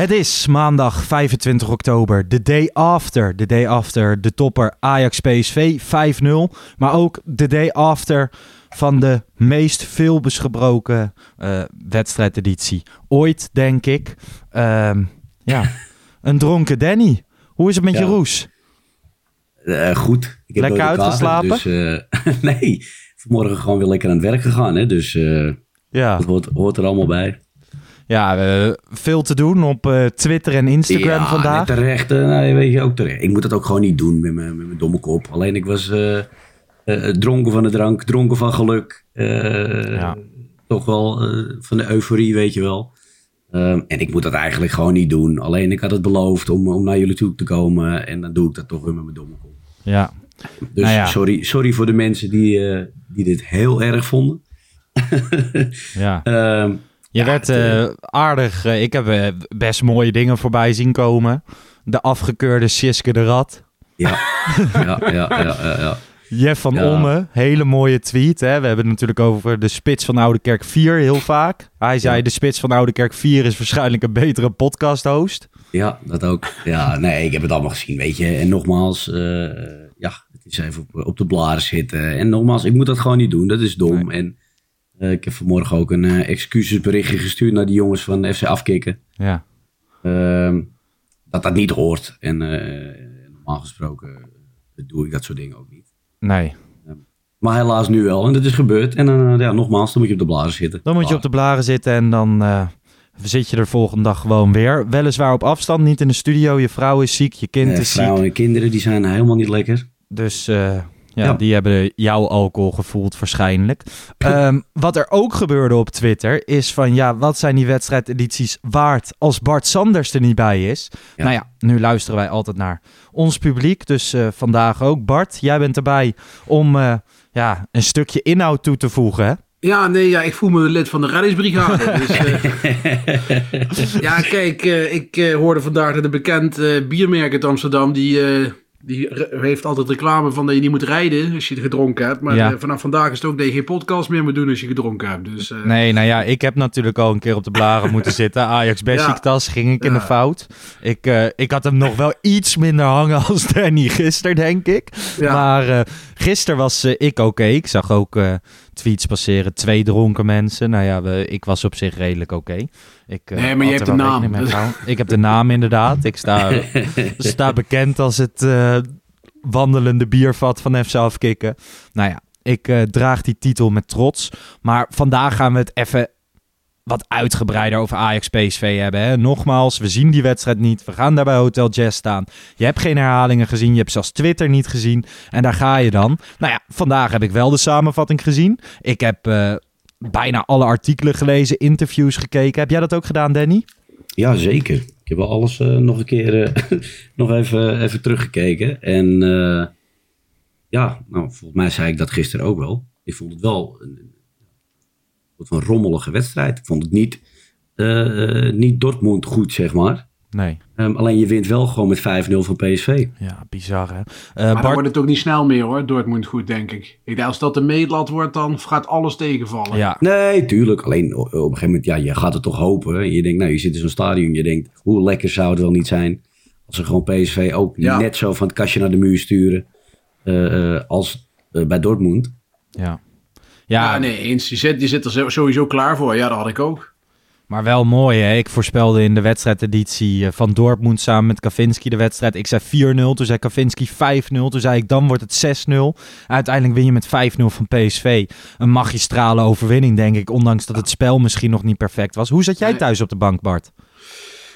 Het is maandag 25 oktober, de day after. De day after de topper Ajax PSV 5-0. Maar ook de day after van de meest veelbesgebroken eh wedstrijdeditie ooit, denk ik. Ehm, ja, een dronken Danny. Hoe is het met je roes? Eh, goed. Ik heb Lekker uitgeslapen? Dus, eh, nee, vanmorgen gewoon weer lekker aan het werk gegaan. Hè? Dus Ja, dat hoort, hoort er allemaal bij. Ja eh, veel te doen op eh, Twitter en Instagram ja, vandaag. net terecht. eh, weet je, ook terecht. Ik moet dat ook gewoon niet doen met mijn, met mijn domme kop. Alleen ik was dronken van de drank, dronken van geluk. Ja. Toch wel van de euforie, weet je wel. Ehm, en ik moet dat eigenlijk gewoon niet doen. Alleen ik had het beloofd om, om naar jullie toe te komen. En dan doe ik dat toch weer met mijn domme kop. Ja, Dus Nou ja. sorry, sorry voor de mensen die, die dit heel erg vonden. ja. Ehm, Je ja, werd eh, aardig. eh, ik heb eh, best mooie dingen voorbij zien komen. De afgekeurde Siske de Rat. ja, ja, ja, ja, ja, ja. Jeff van Ja. Omme, hele mooie tweet. Hè? We hebben het natuurlijk over de spits van Oude Kerk 4 heel vaak. Hij zei Ja. de spits van Oude Kerk 4 is waarschijnlijk een betere podcast-host. Ja, dat ook. Ja, nee, ik heb het allemaal gezien, weet je. En nogmaals, ja, het is even op, op de blaren zitten. En nogmaals, ik moet dat gewoon niet doen. Dat is dom. En eh, ik heb vanmorgen ook een eh, excusesberichtje gestuurd naar die jongens van FC Afkikken. Ja, Ehm, dat dat niet hoort. En eh, normaal gesproken doe ik dat soort dingen ook niet. nee. Maar helaas nu wel. En dat is gebeurd. En dan, ja, nogmaals, dan moet je op de blaren zitten. Dan moet je op de blaren zitten en dan zit je er volgende dag gewoon weer. Weliswaar op afstand, niet in de studio. Je vrouw is ziek, je kind is ziek. vrouwen en kinderen die zijn helemaal niet lekker. Dus ja, Ja. die hebben jouw alcohol gevoeld waarschijnlijk. Ehm, wat er ook gebeurde op Twitter is van... ja, wat zijn die wedstrijdedities waard als Bart Sanders er niet bij is? Ja. Nou ja, nu luisteren wij altijd naar ons publiek. Dus eh, vandaag ook. Bart, jij bent erbij om eh, ja, een stukje inhoud toe te voegen, hè? Ja, nee, ja, ik voel me lid van de reddingsbrigade. Dus, eh, ja, kijk, eh, ik hoorde vandaag dat een bekend biermerk uit Amsterdam... die, eh, die heeft altijd reclame van dat je niet moet rijden als je gedronken hebt. Maar Ja. eh, vanaf vandaag is het ook dat je geen podcast meer moet doen als je gedronken hebt. Dus, eh, Nee, nou ja, ik heb natuurlijk al een keer op de blaren moeten zitten. Ajax Besiktas ging ik in de Ja. fout. Ik, eh, ik had hem nog wel iets minder hangen als Danny gisteren, denk ik. Ja. Maar gisteren was eh, ik oké. Ik zag ook eh, tweets passeren. Twee dronken mensen. Nou ja, we, ik was op zich redelijk oké. Ik, eh, Nee, maar je hebt de naam. Ik heb de naam inderdaad. Ik sta, sta bekend als het wandelende biervat van FC Afkikken. Nou ja, ik draag die titel met trots. Maar vandaag gaan we het even wat uitgebreider over Ajax PSV hebben. Hè? Nogmaals, we zien die wedstrijd niet. We gaan daar bij Hotel Jazz staan. Je hebt geen herhalingen gezien. Je hebt zelfs Twitter niet gezien. En daar ga je dan. Nou ja, vandaag heb ik wel de samenvatting gezien. Ik heb eh, bijna alle artikelen gelezen, interviews gekeken. Heb jij dat ook gedaan, Danny? Ja, zeker. Ik heb alles eh, nog een keer eh, nog even, even teruggekeken. En ja, nou, volgens mij zei ik dat gisteren ook wel. Ik vond het wel een soort van rommelige wedstrijd. Ik vond het niet, eh, eh, niet Dortmund goed, zeg maar. Nee. Ehm, alleen je wint wel gewoon met 5-0 van PSV. Ja, bizar hè. Eh, maar dan wordt het ook niet snel meer hoor, Dortmund goed denk ik. ik denk, als dat de meetlat wordt, dan gaat alles tegenvallen. ja, Nee, tuurlijk. Alleen op een gegeven moment, ja, je gaat het toch hopen. En je denkt, nou, je zit in zo'n stadion. Je denkt, hoe lekker zou het wel niet zijn als ze gewoon PSV ook Ja. net zo van het kastje naar de muur sturen. eh, eh, als bij Dortmund. Ja. Ja, nee, eens. Die zit, die zit er sowieso klaar voor. Ja, dat had ik ook. Maar wel mooi, hè? Ik voorspelde in de wedstrijdeditie eh, van Dortmund samen met Kavinski de wedstrijd. Ik zei 4-0, toen zei Kavinski 5-0. Toen zei ik, dan wordt het 6-0. Uiteindelijk win je met 5-0 van PSV. Een magistrale overwinning, denk ik. Ondanks dat het spel misschien nog niet perfect was. Hoe zat jij thuis op de bank, Bart?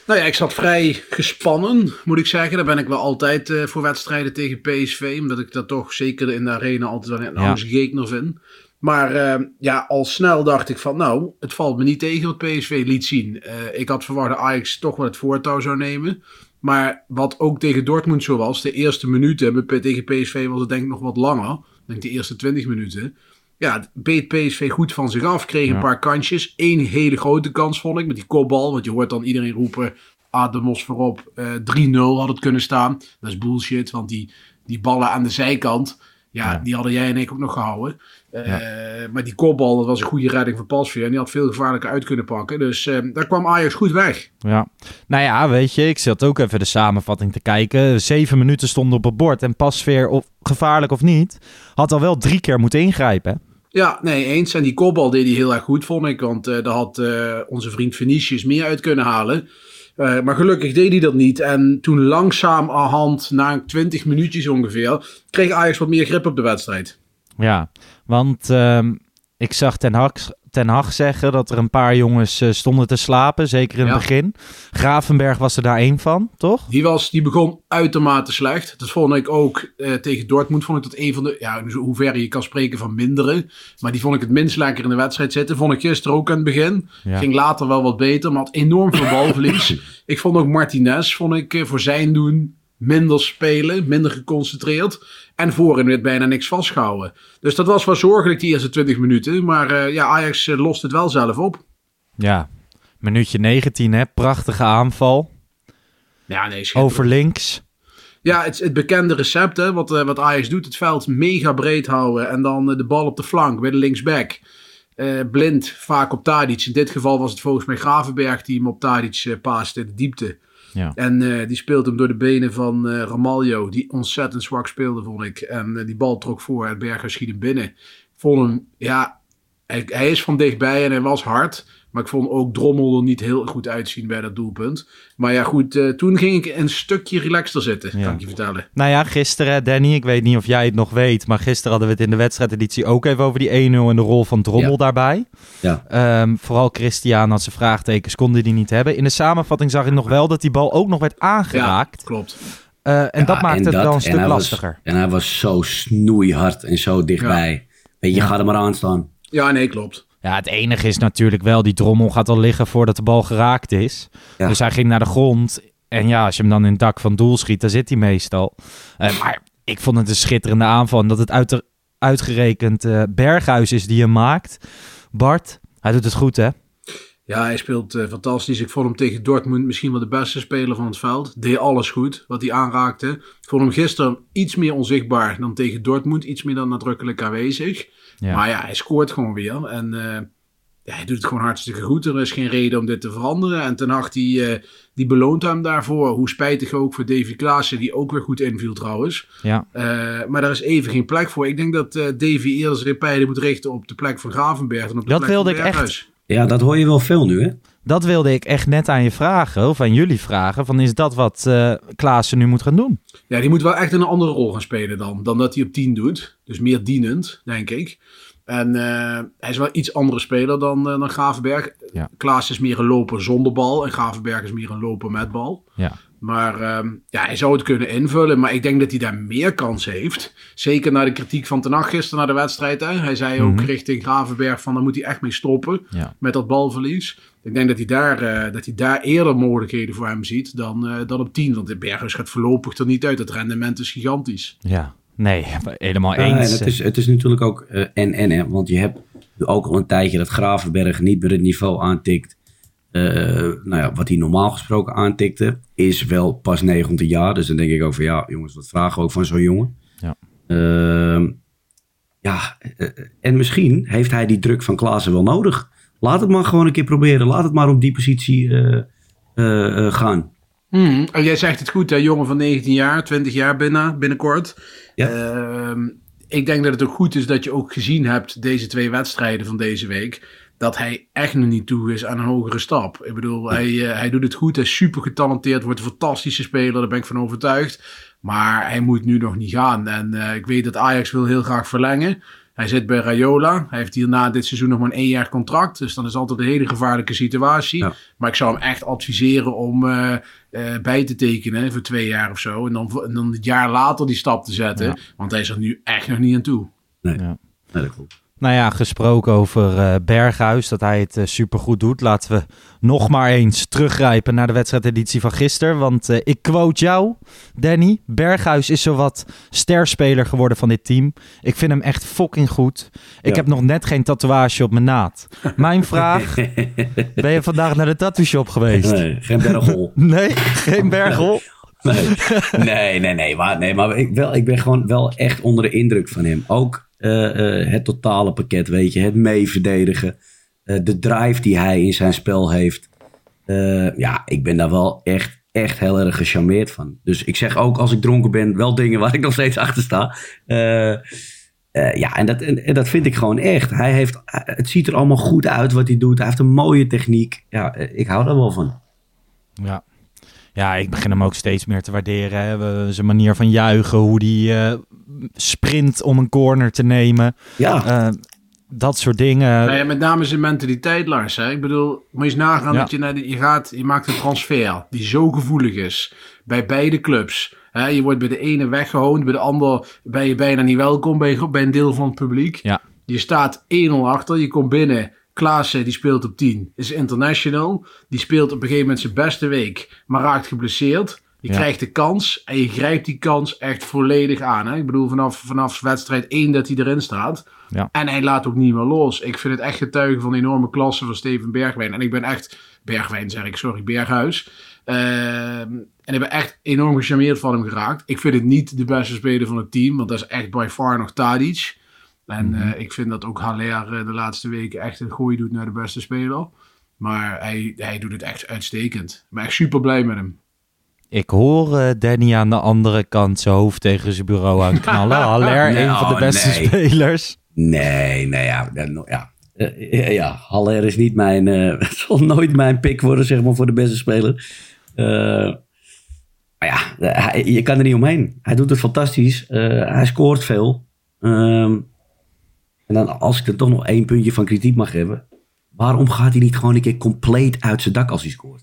Nou ja, ik zat vrij gespannen, moet ik zeggen. Daar ben ik wel altijd eh, voor wedstrijden tegen PSV. Omdat ik dat toch zeker in de arena altijd wel een Ja. vind. Maar eh, ja, al snel dacht ik van, nou, het valt me niet tegen wat PSV liet zien. Eh, ik had verwacht dat Ajax toch wel het voortouw zou nemen. Maar wat ook tegen Dortmund zo was, de eerste minuten tegen PSV was het denk ik nog wat langer. Ik denk de eerste 20 minuten. Ja, het beet PSV goed van zich af. Kreeg een paar kansjes. Eén hele grote kans vond ik met die kopbal. Want je hoort dan iedereen roepen, Ademos voorop. eh 3-0 had het kunnen staan. Dat is bullshit, want die, die ballen aan de zijkant... Ja, Ja. die hadden jij en ik ook nog gehouden. Eh, Maar die kopbal, dat was een goede redding van Pasveer. En die had veel gevaarlijker uit kunnen pakken. Dus eh, daar kwam Ajax goed weg. Ja. Nou ja, weet je, ik zat ook even de samenvatting te kijken. Zeven minuten stonden op het bord. En Pasveer, of gevaarlijk of niet, had al wel drie keer moeten ingrijpen. hè? Ja, nee, eens. En die kopbal deed hij heel erg goed, vond ik. Want eh daar had eh, onze vriend Vinicius meer uit kunnen halen. Maar gelukkig deed hij dat niet. En toen langzaam aan hand, na 20 minuutjes ongeveer, kreeg Ajax wat meer grip op de wedstrijd. Ja, want ehm, ik zag Ten Hag, Ten Hag zeggen dat er een paar jongens eh, stonden te slapen, zeker in het begin. Gravenberg was er daar één van, toch? Die, was, die begon uitermate slecht. Dat vond ik ook eh, tegen Dortmund. Vond ik dat een van de. Ja, dus hoe ver je kan spreken van mindere. Maar die vond ik het minst lekker in de wedstrijd zitten. Vond ik gisteren ook aan het begin. Ja. Ging later wel wat beter. Maar had enorm veel balverlies. ik vond ook Martinez. Vond ik eh, voor zijn doen minder spelen. Minder geconcentreerd. En voorin werd bijna niks vastgehouden. Dus dat was wel zorgelijk die eerste 20 minuten. Maar eh, ja, Ajax eh, lost het wel zelf op. Ja, minuutje 19 hè, prachtige aanval. Ja, nee. Over links. Ja, het, het bekende recept, hè, wat, eh, wat Ajax doet. Het veld mega breed houden en dan de bal op de flank bij de linksback. Blind, vaak op Tadic. In dit geval was het volgens mij Gravenberg die hem op Tadic eh paaste, de diepte. Ja. En eh, die speelt hem door de benen van Ramaljo, die ontzettend zwak speelde, vond ik. En eh, die bal trok voor en Berger schiet hem binnen. Vond hem, ja, hij, hij is van dichtbij en hij was hard. Maar ik vond ook Drommel er niet heel goed uitzien bij dat doelpunt. Maar ja, goed, eh, toen ging ik een stukje relaxter zitten, Ja. kan ik je vertellen. Nou ja, gisteren, Danny, ik weet niet of jij het nog weet, maar gisteren hadden we het in de wedstrijdeditie ook even over die 1-0 en de rol van Drommel Ja. daarbij. Ja. Ehm, vooral Christian had zijn vraagtekens, konden die niet hebben. In de samenvatting zag ik nog wel dat die bal ook nog werd aangeraakt. Klopt. Eh, en Ja, dat maakt en het dat- wel een en stuk was- lastiger. en hij was zo snoeihard en zo dichtbij. Weet je, Ja. ga er maar aan staan. Ja, nee, klopt. Ja, het enige is natuurlijk wel, die drommel gaat al liggen voordat de bal geraakt is. Ja. Dus hij ging naar de grond. En ja, als je hem dan in het dak van doel schiet, dan zit hij meestal. Eh, maar ik vond het een schitterende aanval. En dat het uit, uitgerekend eh, Berghuis is die hem maakt. Bart, hij doet het goed hè? Ja, hij speelt eh, fantastisch. Ik vond hem tegen Dortmund misschien wel de beste speler van het veld. Deed alles goed wat hij aanraakte. Ik vond hem gisteren iets meer onzichtbaar dan tegen Dortmund. Iets meer dan nadrukkelijk aanwezig. Ja. Maar ja, hij scoort gewoon weer. En eh, ja, hij doet het gewoon hartstikke goed. Er is geen reden om dit te veranderen. En Ten Hag die, eh, die beloont hem daarvoor. Hoe spijtig ook voor Davy Klaassen, die ook weer goed inviel trouwens. Ja. Eh, maar daar is even geen plek voor. Ik denk dat eh Davy eerder zijn pijlen moet richten op de plek van Gravenberg. Dan op de Dat plek wilde van ik echt. Ja, dat hoor je wel veel nu, hè? Dat wilde ik echt net aan je vragen, of aan jullie vragen. Van is dat wat eh Klaassen nu moet gaan doen? Ja, die moet wel echt een andere rol gaan spelen dan. Dan dat hij op 10 doet. Dus meer dienend, denk ik. En eh, hij is wel iets andere speler dan, eh dan Gravenberg. Ja. Klaas is meer een loper zonder bal. En Gravenberg is meer een loper met bal. Ja. Maar ehm, ja, hij zou het kunnen invullen. Maar ik denk dat hij daar meer kans heeft. Zeker na de kritiek van Ten Hag gisteren na de wedstrijd. Hè. Hij zei ook Mhm. richting Gravenberg van... daar moet hij echt mee stoppen Ja. met dat balverlies. Ik denk dat hij daar, eh, dat hij daar eerder mogelijkheden voor hem ziet dan, eh, dan op 10. Want de Berghuis gaat voorlopig er niet uit. Het rendement is gigantisch. Ja, nee, helemaal eens. het, is, het is natuurlijk ook eh, en en, hè, want je hebt ook al een tijdje dat Gravenberg niet meer het niveau aantikt. eh, nou ja, wat hij normaal gesproken aantikte, is wel pas 19 jaar. Dus dan denk ik ook van ja, jongens, wat vragen we ook van zo'n jongen. Ja. Ehm, ja, eh, en misschien heeft hij die druk van Klaassen wel nodig. Laat het maar gewoon een keer proberen. Laat het maar op die positie eh, eh, eh, gaan. Hmm, en jij zegt het goed, hè? jongen van 19 jaar, 20 jaar binnen, binnenkort. Ja. Ehm, ik denk dat het ook goed is dat je ook gezien hebt, deze twee wedstrijden van deze week, dat hij echt nog niet toe is aan een hogere stap. Ik bedoel, hij, hij doet het goed, hij is super getalenteerd, wordt een fantastische speler, daar ben ik van overtuigd. Maar hij moet nu nog niet gaan. En ik weet dat Ajax wil heel graag verlengen. Hij zit bij Rayola. Hij heeft hierna dit seizoen nog maar een één jaar contract. Dus dan is altijd een hele gevaarlijke situatie. Ja. Maar ik zou hem echt adviseren om eh, eh, bij te tekenen voor twee jaar of zo. En dan, en dan het jaar later die stap te zetten. Want hij is er nu echt nog niet aan toe. Nee, Ja. nee dat klopt. Nou ja, gesproken over eh, Berghuis, dat hij het eh, supergoed doet. Laten we nog maar eens teruggrijpen naar de wedstrijdeditie van gisteren. Want eh, ik quote jou, Danny. Berghuis is zowat sterspeler geworden van dit team. Ik vind hem echt fucking goed. Ik Ja. heb nog net geen tatoeage op mijn naad. Mijn vraag, ben je vandaag naar de tattoo shop geweest? Nee, geen berghol. Nee, geen bergel. Nee, nee, nee, nee. Maar, nee, maar ik, wel, ik ben gewoon wel echt onder de indruk van hem. Ook het totale pakket, weet je. Het meeverdedigen. eh, de drive die hij in zijn spel heeft. Eh, ja, ik ben daar wel echt, echt heel erg gecharmeerd van. Dus ik zeg ook als ik dronken ben wel dingen waar ik nog steeds achter sta. Eh, eh, ja, en dat, en, dat vind ik gewoon echt. Hij heeft, het ziet er allemaal goed uit wat hij doet. Hij heeft een mooie techniek. Ja, eh, ik hou daar wel van. Ja. Ja, ik begin hem ook steeds meer te waarderen. Zijn manier van juichen, hoe eh, sprint om een corner te nemen. Ja, Eh, dat soort dingen. Nou ja, met name zijn mentaliteit, Lars. Hè? Ik bedoel, moet je eens nagaan Ja. dat je, naar de, je, gaat, je maakt een transfer die zo gevoelig is. Bij beide clubs. Hè? Je wordt bij de ene weggehoond, bij de ander ben je bijna niet welkom bij, bij een deel van het publiek. Ja. Je staat 1-0 achter, je komt binnen. Klaassen, die speelt op 10, is international. Die speelt op een gegeven moment zijn beste week, maar raakt geblesseerd. Je Ja. krijgt de kans en je grijpt die kans echt volledig aan. Hè? Ik bedoel, vanaf, vanaf wedstrijd 1 dat hij erin staat. Ja. En hij laat ook niet meer los. Ik vind het echt getuigen van de enorme klasse van Steven Bergwijn. En ik ben echt, Bergwijn zeg ik, sorry, Berghuis. Ehm, en ik ben echt enorm gecharmeerd van hem geraakt. Ik vind het niet de beste speler van het team, want dat is echt by far nog Tadic. En eh, ik vind dat ook Haller eh, de laatste weken echt een gooi doet naar de beste speler. Maar hij, hij doet het echt uitstekend. Ik ben echt super blij met hem. Ik hoor eh, Danny aan de andere kant zijn hoofd tegen zijn bureau aan knallen. Haller, Nee, een van de beste nee. spelers. Nee, nee, ja. ja, ja. Eh, ja, Haller is niet mijn... eh, het zal nooit mijn pick worden, zeg maar, voor de beste speler. Eh, maar ja, eh, hij- je kan er niet omheen. Hij doet het fantastisch. Eh, hij scoort veel. Ehm, en dan, als ik er toch nog één puntje van kritiek mag hebben. Waarom gaat hij niet gewoon een keer compleet uit zijn dak als hij scoort?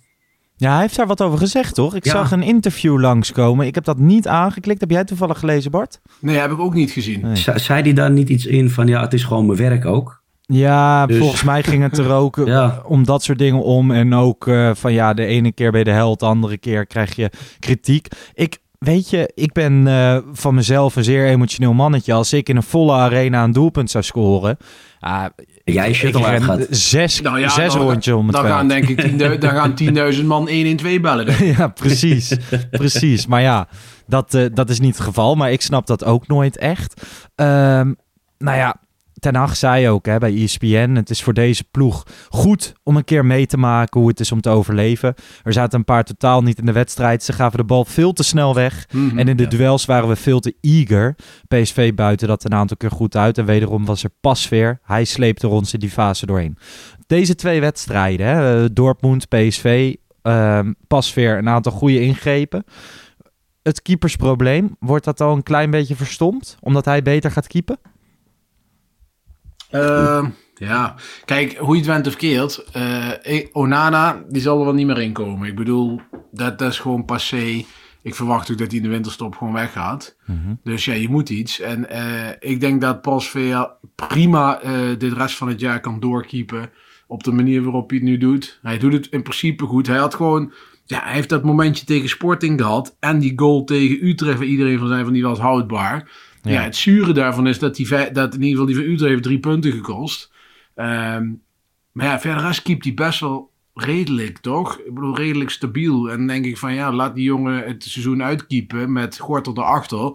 Ja, hij heeft daar wat over gezegd, toch? Ik Ja. zag een interview langskomen. Ik heb dat niet aangeklikt. Heb jij toevallig gelezen, Bart? Nee, heb ik ook niet gezien. Nee. Ze- Zei hij daar niet iets in van, ja, het is gewoon mijn werk ook? Ja, Dus- volgens mij ging het er ook Ja. om dat soort dingen om. En ook eh, van ja, de ene keer ben je de held, de andere keer krijg je kritiek. Ik, weet je, ik ben eh, van mezelf een zeer emotioneel mannetje. Als ik in een volle arena een doelpunt zou scoren... ah, Jij shuttle ren uitgaat. zes, Nou ja, zes dan- rondjes om het Dan veld. gaan denk ik 10.000 dan gaan 10.000 man 112 bellen. denk ik. Ja, precies. precies. Maar ja, dat, eh, dat is niet het geval. Maar ik snap dat ook nooit echt. Ehm, nou ja, Ten Hag zei ook hè, bij ESPN... het is voor deze ploeg goed om een keer mee te maken... hoe het is om te overleven. Er zaten een paar totaal niet in de wedstrijd. Ze gaven de bal veel te snel weg. Mhm. En in de duels waren we veel te eager. PSV buiten dat een aantal keer goed uit. En wederom was er pasveer. Hij sleepte ons in die fase doorheen. Deze twee wedstrijden, hè, eh, Dortmund, PSV, ehm pasveer, een aantal goede ingrepen. Het keepersprobleem, wordt dat al een klein beetje verstomd? Omdat hij beter gaat keepen? Ehm, ja, kijk, hoe je het went of keert. eh, Onana, die zal er wel niet meer in komen. Ik bedoel, dat, dat is gewoon passé. Ik verwacht ook dat hij in de winterstop gewoon weggaat. Dus ja, je moet iets. En eh, ik denk dat Pasveer prima eh dit rest van het jaar kan doorkeepen. Op de manier waarop hij het nu doet. Hij doet het in principe goed. Hij had gewoon... Ja, hij heeft dat momentje tegen Sporting gehad. En die goal tegen Utrecht, waar iedereen van zei van die was houdbaar. Ja, Ja. het zure daarvan is dat, die, dat in ieder geval die van Utrecht heeft drie punten gekost. Ehm, maar ja, verder rest keept hij best wel redelijk, toch? Ik bedoel, redelijk stabiel. En dan denk ik van ja, laat die jongen het seizoen uitkiepen met Gortel erachter.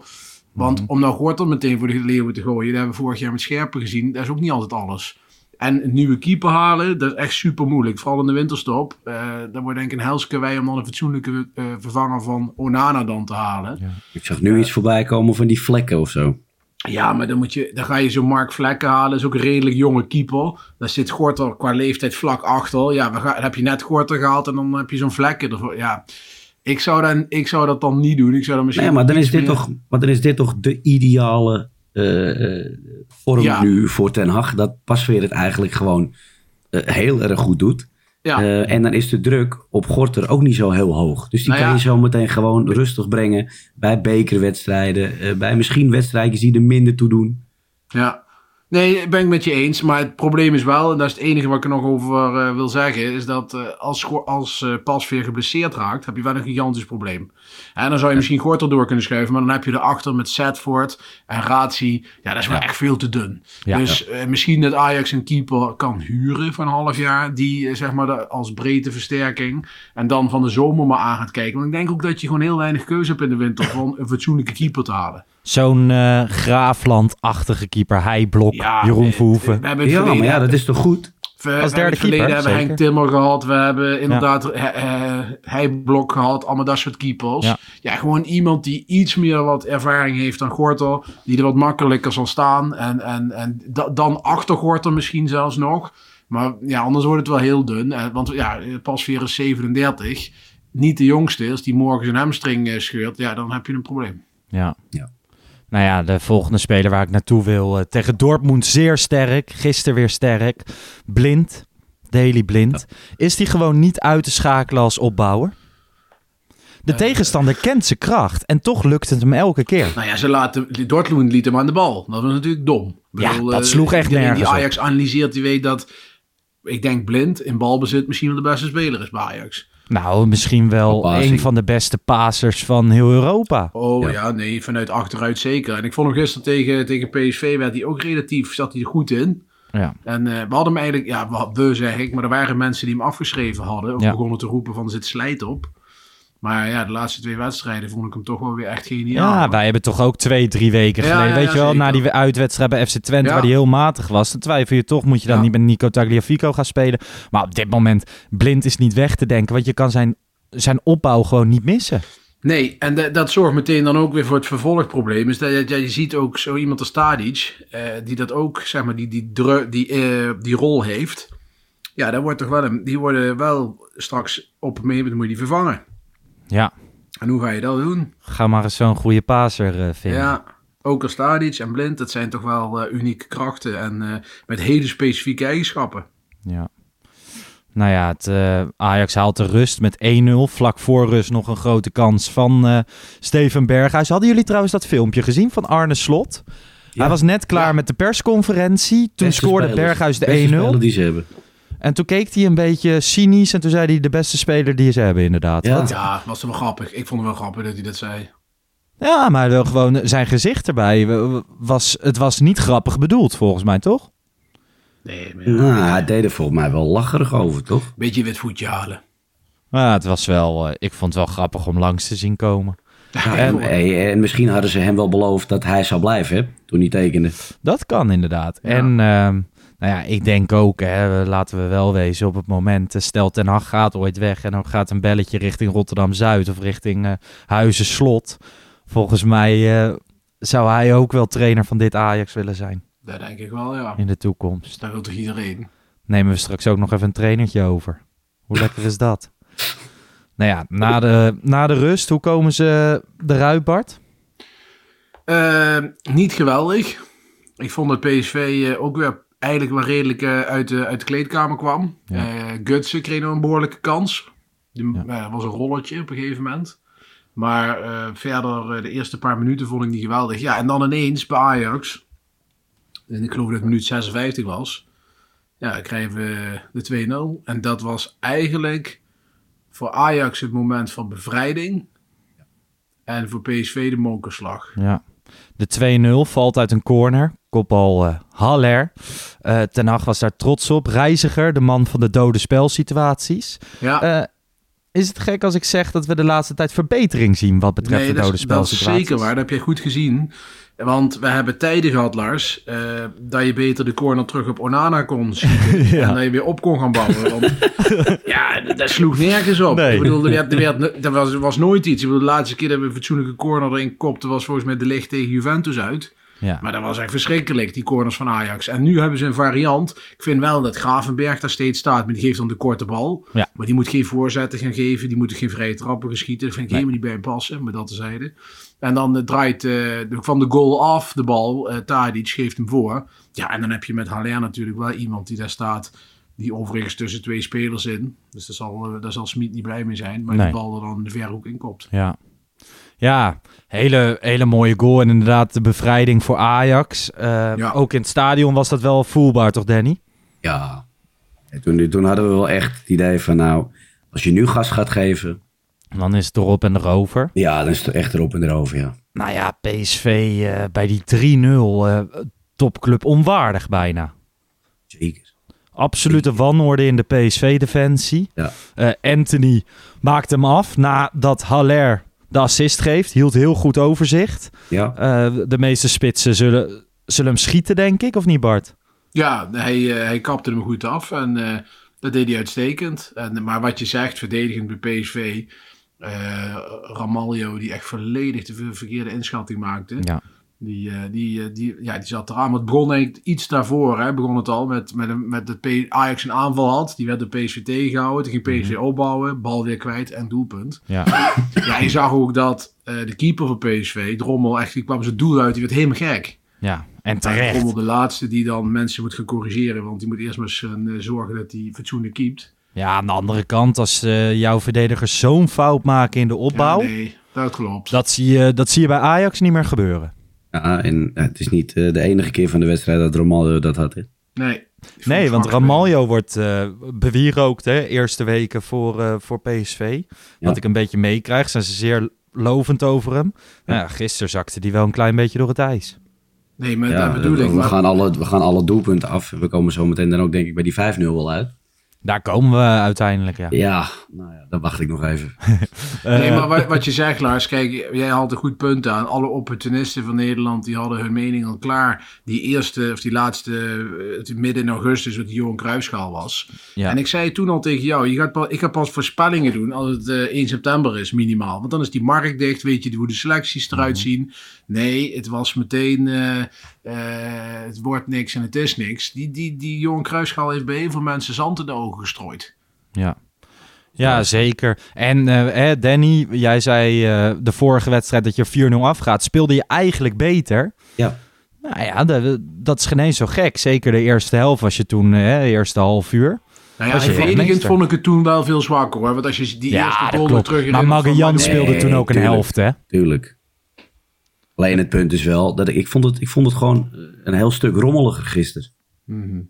Want om nou Gortel meteen voor de leeuwen te gooien, dat hebben we vorig jaar met Scherpen gezien, dat is ook niet altijd alles. En een nieuwe keeper halen, dat is echt super moeilijk. Vooral in de winterstop. Uh, dat wordt denk ik een helskewei om dan een fatsoenlijke uh, vervanger van Onana dan te halen. Ja. Ik zag nu iets voorbij komen van die vlekken of zo. Ja, maar dan, moet je, dan ga je zo'n Mark Vlekken halen. Dat is ook een redelijk jonge keeper. Daar zit Gorter qua leeftijd vlak achter. Ja, dan heb je net Gorter gehaald en dan heb je zo'n Vlekken ervoor. Ja, ik zou, dan, ik zou dat dan niet doen. Ik zou dan misschien nee, maar dan is, dit toch, maar dan is dit toch de ideale vorm ja. nu voor Ten Hag. Dat Pasveer het eigenlijk gewoon uh, heel erg goed doet. Ja. Uh, en dan is de druk op Gorter ook niet zo heel hoog. Dus die nou kan je zo meteen gewoon rustig brengen bij bekerwedstrijden. bij misschien wedstrijdjes die er minder toe doen. Ja, Nee, ben ik met je eens. Maar het probleem is wel, en dat is het enige wat ik er nog over uh, wil zeggen, is dat als, als Pasveer geblesseerd raakt, heb je wel een gigantisch probleem. En dan zou je misschien Gorter door kunnen schuiven, maar dan heb je erachter met Setford en Razi, ja, dat is wel echt veel te dun. Ja, dus misschien dat Ajax een keeper kan huren voor een half jaar, die zeg maar de, als breedteversterking, en dan van de zomer maar aan gaat kijken. Want ik denk ook dat je gewoon heel weinig keuze hebt in de winter om een fatsoenlijke keeper te halen. Zo'n uh, Graafland-achtige keeper. Hij-blok, ja, Jeroen Verhoeven. Ja, maar ja, dat is toch goed? We, Als derde keeper, hebben we Henk Timmer gehad. We hebben inderdaad ja. Hij-blok gehad. Allemaal dat soort keepers. Ja. ja. gewoon iemand die iets meer wat ervaring heeft dan Gorter. Die er wat makkelijker zal staan. En, en, en dan achter Gorter misschien zelfs nog. Maar ja, anders wordt het wel heel dun. Want ja, Pasveer is 37. Niet de jongste. Als die morgen zijn hamstring scheurt, ja, dan heb je een probleem. Ja. ja. Nou ja, de volgende speler waar ik naartoe wil. Uh, tegen Dortmund zeer sterk. Gisteren weer sterk. Blind. Daily Blind. Is die gewoon niet uit te schakelen als opbouwer? De uh, tegenstander kent zijn kracht en toch lukt het hem elke keer. Nou ja, ze laten, Dortmund liet hem aan de bal. Dat was natuurlijk dom. ja, bedoel, dat sloeg echt nergens Die Ajax analyseert, die weet dat, ik denk Blind in balbezit misschien wel de beste speler is bij Ajax. Nou, misschien wel een van de beste passers van heel Europa. Oh ja. nee, vanuit achteruit zeker. En ik vond hem gisteren tegen, tegen PSV werd hij ook relatief, zat hij er goed in. Ja. En uh, we hadden hem eigenlijk, ja, we zeg ik, maar er waren mensen die hem afgeschreven hadden. Of ja. begonnen te roepen van er zit slijt op. Maar ja, de laatste twee wedstrijden vond ik hem toch wel weer echt geniaal. Ja, wij hebben toch ook twee, drie weken geleden. weet je wel, na die uitwedstrijd bij FC Twente, waar die heel matig was. Dan twijfel je toch, moet je dan niet met Nico Tagliafico gaan spelen. Maar op dit moment, blind is niet weg te denken. Want je kan zijn, zijn opbouw gewoon niet missen. Nee, en de, dat zorgt meteen dan ook weer voor het vervolgprobleem. Is dat ja, je ziet ook zo iemand als Tadic, eh, die dat ook, zeg maar, die, die, die, die, uh, die rol heeft. Ja, daar wordt toch wel een, die worden wel straks op een moment moet je die vervangen. Ja. En hoe ga je dat doen? Ga maar eens zo'n goede paser uh, vinden. Ja, ook als Stadic en Blind, dat zijn toch wel uh, unieke krachten en uh, met hele specifieke eigenschappen. Ja. Nou ja, het, Ajax haalt de rust met 1-0. Vlak voor rust nog een grote kans van Steven Berghuis. Hadden jullie trouwens dat filmpje gezien van Arne Slot? Ja. Hij was net klaar ja. met de persconferentie. Toen Beste scoorde spelers. Berghuis de 1-0. die ze hebben. En toen keek hij een beetje cynisch en toen zei hij de beste speler die ze hebben inderdaad. Ja, ja was wel grappig. Ik vond het wel grappig dat hij dat zei. Ja, maar gewoon zijn gezicht erbij was, het was niet grappig bedoeld volgens mij, toch? Nee, maar ja. nou, hij deed er volgens mij wel lacherig over, toch? Beetje wit voetje halen. Ja, het was wel, uh, ik vond het wel grappig om langs te zien komen. Ja, en, en, misschien hadden ze hem wel beloofd dat hij zou blijven, hè, toen hij tekende. Dat kan inderdaad. Ja. En uh, nou ja, ik denk ook, hè, laten we wel wezen, op het moment, uh, stel Ten Hag gaat ooit weg en dan gaat een belletje richting Rotterdam-Zuid of richting uh, Huizen-Slot. Volgens mij uh, zou hij ook wel trainer van dit Ajax willen zijn. Dat denk ik wel, ja. In de toekomst. Dat wil toch iedereen? Nemen we straks ook nog even een trainertje over. Hoe lekker is dat? nou ja, na de, na de rust, hoe komen ze eruit, Bart? niet geweldig. Ik vond dat PSV ook weer eigenlijk wel redelijk uh, uit, de, uit de kleedkamer kwam. Ja. Uh, Gutsen kreeg nog een behoorlijke kans. Die ja. was een rolletje op een gegeven moment. Maar uh, verder, de eerste paar minuten vond ik niet geweldig. Ja, en dan ineens bij Ajax. En ik geloof dat het minuut 56 was. Ja, krijgen we de 2-0. En dat was eigenlijk voor Ajax het moment van bevrijding. En voor PSV de monkerslag. Ja. De 2-0 valt uit een corner. Kopbal uh, Haller. Uh, Ten Hag was daar trots op. Reiziger, de man van de dode spelsituaties. Ja. Uh, is het gek als ik zeg dat we de laatste tijd verbetering zien wat betreft Nee, de dode is, dat is spelsituaties? zeker waar. Dat heb je goed gezien. Want we hebben tijden gehad, Lars, eh, dat je beter de corner terug op Onana kon schieten. En dat je weer op kon gaan bouwen. Want ja, dat- sloeg nergens op. Nee. Ik bedoel, er, werd, er, werd, er was, was nooit iets. Ik bedoel, de laatste keer dat we een fatsoenlijke corner erin kopten, was volgens mij de licht tegen Juventus uit. Ja. Maar dat was echt verschrikkelijk, die corners van Ajax. En nu hebben ze een variant. Ik vind wel dat Gravenberg daar steeds staat, maar die geeft dan de korte bal. Ja. Maar die moet geen voorzetten gaan geven, die moet geen vrije trappen gaan schieten. Dat vind ik Nee. helemaal niet bij hem passen, maar dat tezijde. En dan eh, draait eh, de- van de goal af de bal, eh Tadic geeft hem voor. Ja, en dan heb je met Haller natuurlijk wel iemand die daar staat, die overigens tussen twee spelers in. Dus daar zal, daar zal Smit niet blij mee zijn, maar Nee. die bal er dan de verhoek in kopt. Ja, ja hele, hele mooie goal. En inderdaad de bevrijding voor Ajax. Eh, Ja. Ook in het stadion was dat wel voelbaar, toch Danny? Ja. En toen, toen hadden we wel echt het idee van, nou, als je nu gas gaat geven, Dan is het erop en erover. ja, dan is het echt erop en erover, ja. Nou ja, PSV eh, bij die 3-0, eh, topclub onwaardig bijna. Zeker. Absolute wanorde in de PSV-defensie. Ja. Eh, Anthony maakt hem af nadat Haller de assist geeft. Hield heel goed overzicht. Ja, Eh, de meeste spitsen zullen, zullen hem schieten, denk ik, of niet Bart? Ja, hij, eh, hij kapte hem goed af en eh, dat deed hij uitstekend. En, maar wat je zegt, verdedigend bij PSV, eh Ramaljo die echt volledig de ver- verkeerde inschatting maakte. Ja. Die, eh, die, eh, die, ja, die zat eraan. Begon eigenlijk iets daarvoor. Hè, begon het al met, met, met dat Ajax een aanval had. Die werd de PSV tegengehouden. Toen ging PSV opbouwen. Bal weer kwijt en doelpunt. Ja. Ja, je zag ook dat eh, de keeper van PSV, Drommel, echt, die kwam zijn doel uit. Die werd helemaal gek. ja, en terecht. Drommel de laatste die dan mensen moet gaan corrigeren. Want die moet eerst maar zorgen dat hij fatsoenlijk keept. Ja, aan de andere kant, als jouw verdedigers zo'n fout maken in de opbouw, Ja, nee, dat klopt. dat, zie je, dat zie je bij Ajax niet meer gebeuren. Ja en ja, het is niet eh, de enige keer van de wedstrijd dat Romaldo dat had, hè. nee. Nee, want Ramaljo wordt eh bewierookt, hè, eerste weken voor, eh, voor PSV. Ja. Wat ik een beetje meekrijg, zijn ze zeer lovend over hem. Nou ja, gisteren zakte die wel een klein beetje door het ijs. Nee, maar Ja, dat bedoel we, ik. we maar- gaan alle, we gaan alle doelpunten af. We komen zo meteen dan ook denk ik bij die 5-0 wel uit. Daar komen we uiteindelijk, ja. Ja, nou ja, dan wacht ik nog even. Nee, Eh, maar wat, wat je zegt, Lars, kijk, jij had een goed punt aan. Alle opportunisten van Nederland, die hadden hun mening al klaar. Die eerste, of die laatste, eh, het midden in augustus, wat die Johan Cruijffschaal was. Ja. En ik zei toen al tegen jou, je gaat pas, ik ga pas voorspellingen doen als het eh, 1 september is, minimaal. Want dan is die markt dicht, weet je hoe de selecties eruit Mhm. zien. Nee, het was meteen, eh, eh, het wordt niks en het is niks. Die, die, die Johan heeft bij heel veel mensen zand in de ogen gestrooid. Ja. Ja, zeker. En eh, hè, Danny, jij zei eh, de vorige wedstrijd dat je 4-0 afgaat. Speelde je eigenlijk beter? Ja. Nou ja, dat, dat is geen eens zo gek. Zeker de eerste helft was je toen, eh, de eerste half uur. Nou ja, verdedigend vond ik het toen wel veel zwakker hoor. Want als je die eerste Ja, goal nog klopt. terug Maar Magallan speelde Nee, toen ook een tuurlijk. helft, hè? Tuurlijk. Alleen het punt is wel, dat ik, ik, vond, het, ik vond het gewoon een heel stuk rommeliger gisteren. Nou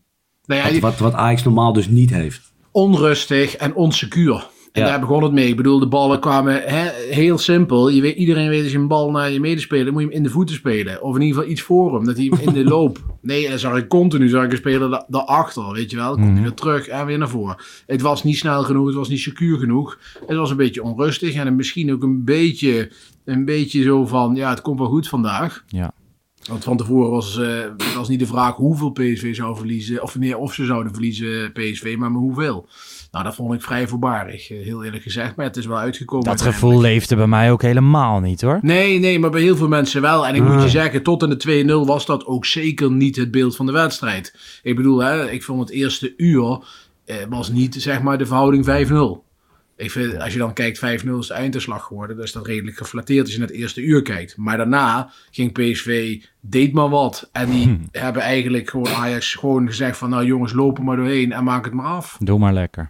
ja, Wat, wat, wat Ajax normaal dus niet heeft. onrustig en onsecuur. En Ja. daar begon het mee. Ik bedoel, de ballen kwamen hè, heel simpel. Je weet, iedereen weet als je een bal naar je medespeler, moet je hem in de voeten spelen. Of in ieder geval iets voor hem, dat hij hem in de loop. Nee, dan zag ik continu zag ik een speler da- daarachter, weet je wel. Dan komt hij weer terug en weer naar voren. Het was niet snel genoeg, het was niet secuur genoeg. Het was een beetje onrustig en misschien ook een beetje, een beetje zo van, ja, het komt wel goed vandaag. Ja. Want van tevoren was, eh, was niet de vraag hoeveel PSV zou verliezen. Of nee, of ze zouden verliezen PSV, maar, maar hoeveel. Nou, dat vond ik vrij voorbarig, eh, heel eerlijk gezegd. Maar het is wel uitgekomen. Dat gevoel leefde bij mij ook helemaal niet, hoor. Nee, nee, maar bij heel veel mensen wel. En ik moet je zeggen, tot in de 2-0 was dat ook zeker niet het beeld van de wedstrijd. Ik bedoel, hè, ik vond het eerste uur eh, was niet zeg maar de verhouding 5-0. Ik vind, als je dan kijkt, 5-0 is de einduitslag geworden. Dus dat redelijk geflatteerd als je naar het eerste uur kijkt. Maar daarna ging PSV, deed maar wat. En die hebben eigenlijk gewoon Ajax gewoon gezegd van... Nou jongens, lopen maar doorheen en maak het maar af. Doe maar lekker.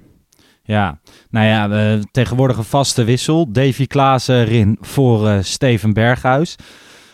Ja, nou ja, eh, tegenwoordig een vaste wissel. Davy Klaassen erin voor eh, Steven Berghuis.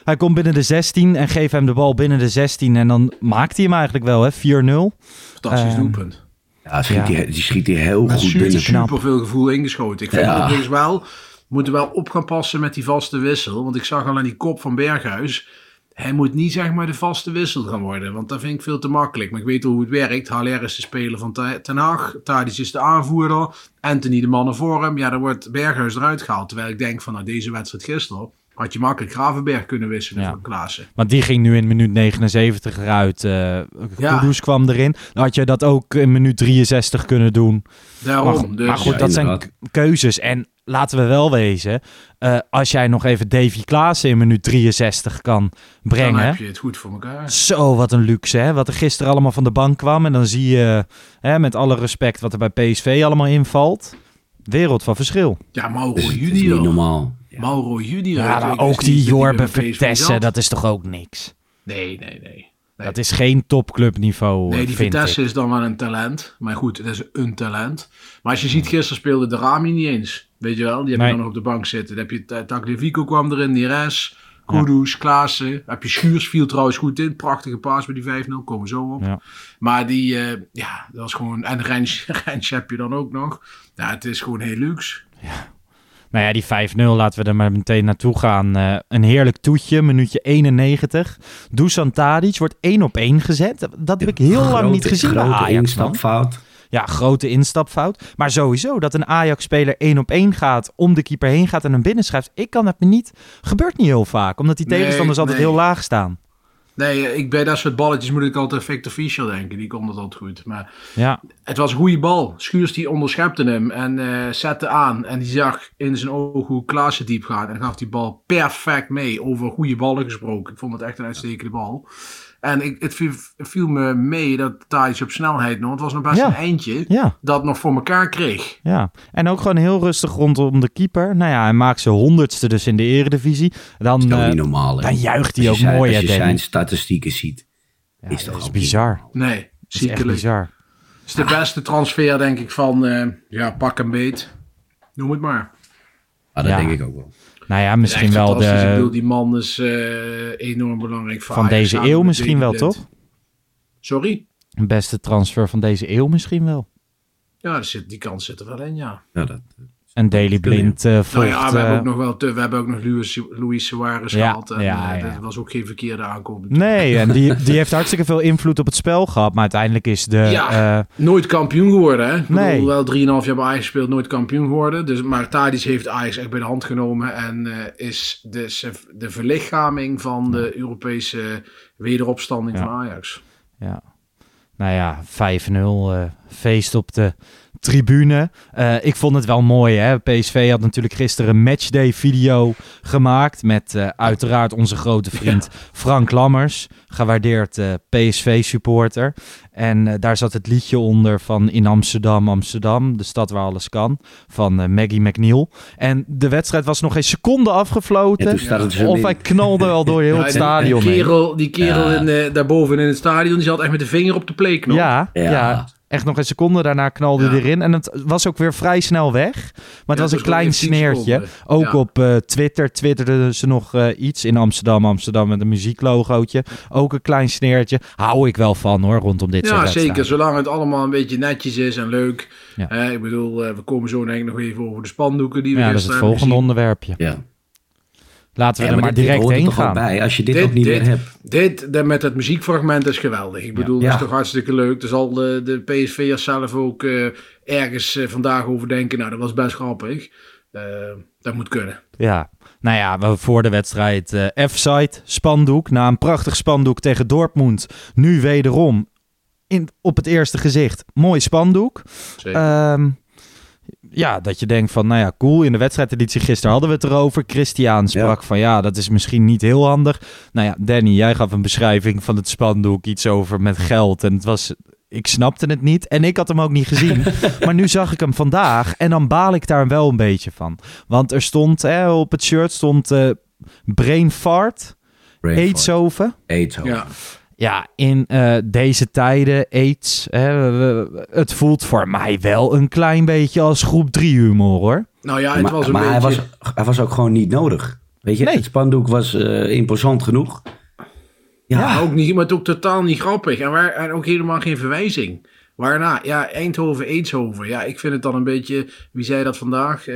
Hij komt binnen de 16 en geeft hem de bal binnen de 16. En dan maakt hij hem eigenlijk wel, hè? 4-0. Fantastisch Ehm, doelpunt. Ja, schiet Ja. Die, die schiet hij heel Met goed super, binnen. knap. super veel gevoel ingeschoten. Ik vind Ja. overigens wel, we moeten wel op gaan passen met die vaste wissel. Want ik zag al aan die kop van Berghuis. hij moet niet zeg maar de vaste wissel gaan worden. Want dat vind ik veel te makkelijk. Maar ik weet hoe het werkt. Haller is de speler van Ten Hag. Tadic is de aanvoerder. Anthony de mannen voor hem. Ja, dan wordt Berghuis eruit gehaald. Terwijl ik denk van nou, deze wedstrijd gisteren... had je makkelijk Gravenberg kunnen wisselen Ja. voor Klaassen. Want die ging nu in minuut 79 eruit. eh Ja. Kudus kwam erin. Dan had je dat ook in minuut 63 kunnen doen. Daarom. Maar, dus, maar goed, Ja, dat zijn inderdaad. keuzes. En laten we wel wezen, eh, als jij nog even Davy Klaassen in minuut 63 kan dan brengen. heb je het goed voor elkaar. Zo, wat een luxe, hè? Wat er gisteren allemaal van de bank kwam. En dan zie je, hè, met alle respect, wat er bij PSV allemaal invalt. Wereld van verschil. Ja, Dus het is niet Junior. normaal. Ja. Mauro Junior. Ja, maar ook die Jorbe Vitesse, dat is toch ook niks? Nee, nee, nee. Nee. Dat is geen topclubniveau, Nee, die vind Vitesse ik. is dan wel een talent. Maar goed, het is een talent. Maar als je ziet, gisteren speelde de Rami niet eens. Weet je wel? Die heb Nee. je dan nog op de bank zitten. Dan heb je Ta- Tagliafico kwam erin, Neres, Kudus, Klaassen. Heb je Schuurs, viel trouwens goed in. Prachtige paas bij die 5-0, komen we zo op. Ja. Maar die, eh, ja, dat was gewoon... En Rens, Rens heb je dan ook nog. Ja, het is gewoon heel luxe. Nou ja, die 5-0, laten we er maar meteen naartoe gaan. Eh, een heerlijk toetje, minuutje 91. Dusan Tadic wordt 1 op 1 gezet. Dat heb ik heel lang niet gezien Grote Ajax. instapfout. Ja, grote instapfout. Maar sowieso, dat een Ajax-speler 1 op 1 gaat, om de keeper heen gaat en hem binnenschrijft. Ik kan het me niet... Gebeurt niet heel vaak, omdat die Nee, tegenstanders altijd nee. heel laag staan. Nee, ik, bij dat soort balletjes moet ik altijd Victor Fischer denken. Die komt het altijd goed. Maar Ja, Het was een goede bal. Schuurs die onderschepte hem en eh, zette aan. En die zag in zijn ogen hoe Klaassen diep gaat. En gaf die bal perfect mee. Over goede ballen gesproken. Ik vond het echt een uitstekende bal. En ik, het viel, viel me mee dat Thijs op snelheid nog. Het was nog best Ja. een eindje. ja, Dat nog voor elkaar kreeg. ja. En ook gewoon heel rustig rondom de keeper. Nou ja, hij maakt zijn honderdste dus in de eredivisie. Dan, Dat is ook eh, niet normaal. hè? dan juicht hij ook zijn- mooi, Als je Danny? zijn statistieken ziet. Ja, is toch dat is bizar. Nee, Dat is echt ziekelijk. bizar. Het is de beste transfer denk ik van, eh, ja, pak een beet. Noem het maar. Ah, dat Ja. denk ik ook wel. Nou ja, misschien wel fantastisch. Ik bedoel, de, die man is eh, enorm belangrijk voor van Ajax, deze eeuw misschien wel, toch? Sorry? Beste transfer van deze eeuw misschien wel. Ja, er zit, die kans zit er wel in, ja. Ja, dat, En Daily Blind volgt... Nou ja, we hebben eh, ook nog wel te, we hebben ook nog Luis, Luis Suarez Ja, gehad. En, ja, eh, ja. Dat was ook geen verkeerde aankoop. Nee, en die, die heeft hartstikke veel invloed op het spel gehad. Maar uiteindelijk is de... Ja. eh, Nooit kampioen geworden, hè? Ik bedoel, Nee. wel 3,5 jaar bij Ajax gespeeld, nooit kampioen geworden. Dus, maar Tadic heeft Ajax echt bij de hand genomen. En eh, is de, de verlichaming van de Europese wederopstanding Ja. van Ajax. ja. Nou ja, 5-0. Feest op de tribune. Eh, ik vond het wel mooi. Hè? PSV had natuurlijk gisteren een matchday video gemaakt. Met eh, uiteraard onze grote vriend Frank Lammers. Gewaardeerd eh, PSV supporter. En daar zat het liedje onder van In Amsterdam, Amsterdam. De stad waar alles kan. Van Maggie McNeil. En de wedstrijd was nog geen seconde afgefloten. Of hij knalde al door heel Ja, het stadion Die kerel, die kerel in, daarboven in het stadion, die zat echt met de vinger op de. Ja, ja. Ja. Echt nog een seconde daarna knalde Ja. hij erin. En het was ook weer vrij snel weg. Maar het Ja, was een klein nog even 10 sneertje. seconden. Ook Ja. op eh, Twitter twitterden ze nog eh, iets in Amsterdam. Amsterdam met een muzieklogootje. Ook een klein sneertje. Hou ik wel van hoor, rondom dit soort Ja, zeker. Zolang het allemaal een beetje netjes is en leuk. Ja. Eh, ik bedoel, we komen zo denk ik nog even over de spandoeken die we Ja, dat is het hebben volgende gezien. onderwerpje. Ja. Laten we Ja, er maar direct heen gaan. bij, als je dit, Dit- ook niet dit- meer hebt. Dit de, met het muziekfragment is geweldig. Ik bedoel, Ja. dat is toch hartstikke leuk. Er zal de, de PSV'ers zelf ook eh, ergens eh, vandaag over denken. Nou, dat was best grappig. Eh, dat moet kunnen. Ja, nou ja, we voor de wedstrijd eh F-site, spandoek. Na een prachtig spandoek tegen Dortmund. Nu wederom in, op het eerste gezicht. Mooi spandoek. Zeker. Ehm, ja, dat je denkt van, nou ja, cool. In de wedstrijdeditie gisteren hadden we het erover. Christian sprak van, ja, dat is misschien niet heel handig. Nou ja, Danny, jij gaf een beschrijving van het spandoek. Iets over met geld. En het was... Ik snapte het niet en ik had hem ook niet gezien. maar nu zag ik hem vandaag en dan baal ik daar wel een beetje van. Want er stond hè, op het shirt stond eh brain fart, Brain Eetsoven. Eetsoven. ja. Ja, in eh, deze tijden, aids, hè, we- we- het voelt voor mij wel een klein beetje als groep 3 humor hoor. Nou ja, het maar was een maar beetje... hij, was, hij was ook gewoon niet nodig. Weet je, Nee. het spandoek was eh, imposant genoeg. Ja, Ja, ook niet, maar het ook totaal niet grappig. En, waar, en ook helemaal geen verwijzing. Waarna, ja, Eindhoven, Eenshoven. Ja, ik vind het dan een beetje, wie zei dat vandaag? eh,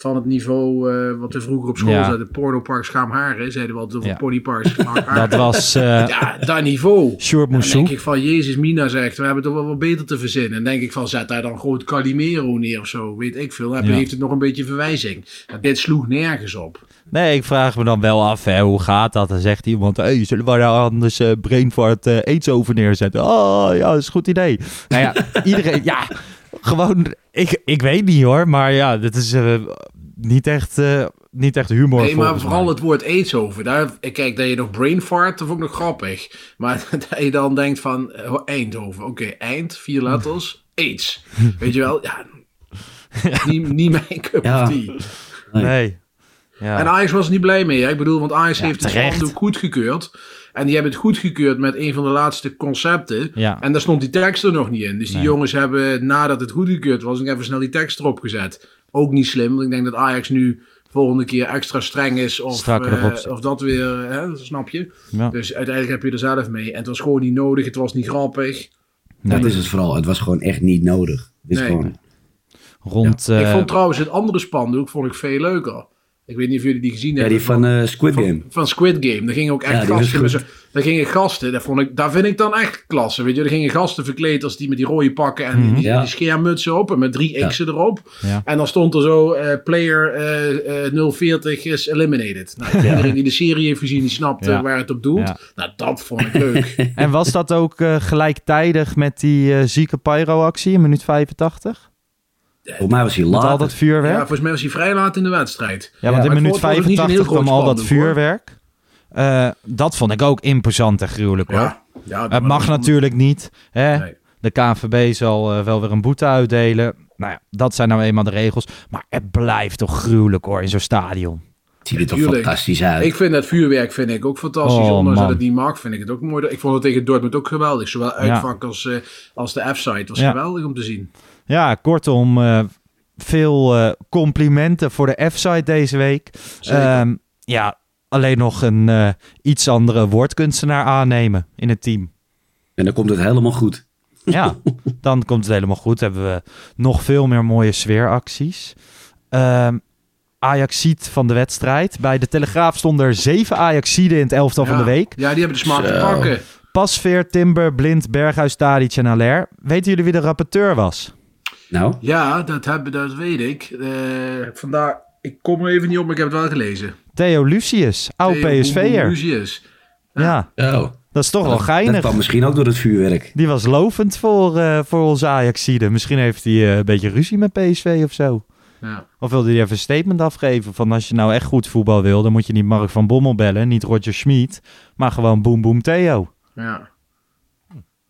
van het niveau eh, wat we vroeger op school Ja. zeiden, pornopark Schaamharen, zeiden we altijd over Ja. ponypark Schaamharen. Dat was eh Ja, dat niveau. Sjoerd Dan denk ik van, Jezus, Mina zegt, we hebben toch wel wat beter te verzinnen. En denk ik van, zet daar dan gewoon Calimero neer of zo, weet ik veel. Dan Ja. heeft het nog een beetje verwijzing. Dit sloeg nergens op. Nee, ik vraag me dan wel af, hè, hoe gaat dat? Dan zegt iemand, hey, zullen we daar anders eh Brainfart eh aids over neerzetten? Oh, ja, dat is een goed idee. Nou ja, iedereen, ja, gewoon, ik, ik weet niet hoor, maar ja, dit is eh, niet, echt, eh, niet echt humor Nee, maar vooral mij. het woord aids over. Daar, kijk, dat je nog brain fart, dat vond ik nog grappig. Maar dat je dan denkt van, eh, Eindhoven. Oké, eind, vier letters, aids. Weet je wel, ja, niet, niet mijn cup Ja. of tea. Nee. Ja. En Ajax was er niet blij mee. Hè? Ik bedoel, want Ajax Ja, heeft het spandoek goedgekeurd. En die hebben het goedgekeurd met een van de laatste concepten. Ja. En daar stond die tekst er nog niet in. Dus die Nee. jongens hebben, nadat het goedgekeurd was, nog even snel die tekst erop gezet. Ook niet slim, want ik denk dat Ajax nu volgende keer extra streng is. Of, eh, of dat weer, hè, snap je? Ja. Dus uiteindelijk heb je er zelf mee. En het was gewoon niet nodig, het was niet grappig. Dat is het vooral. Het was gewoon echt niet nodig. Het is Nee. gewoon... Rond, ik eh, vond trouwens het andere spandoek vond ik veel leuker. Ik weet niet of jullie die gezien Ja, hebben. die van eh, Squid Game. Van Squid Game. Daar gingen ook echt Ja, gasten. Daar gingen gasten. Daar, vond ik, daar vind ik dan echt klasse. Weet je, daar gingen gasten verkleed als die met die rode pakken en die, die, Ja. die schermmutsen op. En met drie Ja. X'en erop. Ja. En dan stond er zo: eh, player eh, eh, 040 is eliminated. Nou, Iedereen die de serie heeft gezien, die snapt Ja. waar het op doelt. Ja. Nou, dat vond ik leuk. En was dat ook eh, gelijktijdig met die eh, zieke pyro-actie in minuut 85? Volgens mij was hij later. al dat vuurwerk? ja, Ja, volgens mij was hij vrij laat in de wedstrijd. want maar in minuut vond het was ook niet zo'n 85 heel groot kwam al dat vuurwerk. Eh, dat vond ik ook imposant en gruwelijk hoor. Ja, ja, Het mag natuurlijk niet. Hè? Nee. De KNVB zal eh, wel weer een boete uitdelen. Nou ja, dat zijn nou eenmaal de regels. Maar het blijft toch gruwelijk hoor in zo'n stadion. Het ziet er toch Tuurlijk. fantastisch uit. Ik vind dat vuurwerk vind ik ook fantastisch. Oh, Ondanks dat man. het niet mag, vind ik het ook mooi. Ik vond het tegen Dortmund ook geweldig. Zowel uitvak als, eh, als de F-site. was Ja. geweldig om te zien. Ja, kortom, eh, veel eh, complimenten voor de F-site deze week. Ehm, ja, alleen nog een eh, iets andere woordkunstenaar aannemen in het team. En dan komt het helemaal goed. Ja, dan komt het helemaal goed. Hebben we nog veel meer mooie sfeeracties. Ehm Ajaxiet van de wedstrijd. Bij de Telegraaf stonden er zeven Ajaxiden in het elftal van de week. Ja, die hebben de smaak te pakken. Pasveer, Timber, Blind, Berghuis, Tadic en Aller. Weten jullie wie de rapporteur was? Nou, Ja, dat, hebben, dat weet ik. Eh, vandaar, ik kom er even niet op, maar ik heb het wel gelezen. Theo Lucius, oud PSV'er. Lucius. Ja, oh. dat is toch wel dat, dat geinig. kwam misschien ook door het vuurwerk. Die was lovend voor, eh, voor onze Ajaxide. Misschien heeft hij eh, een beetje ruzie met PSV of zo. Ja. Of wilde hij even een statement afgeven van als je nou echt goed voetbal wil, dan moet je niet Mark van Bommel bellen, niet Roger Schmid, maar gewoon Boom Boom Theo. Ja.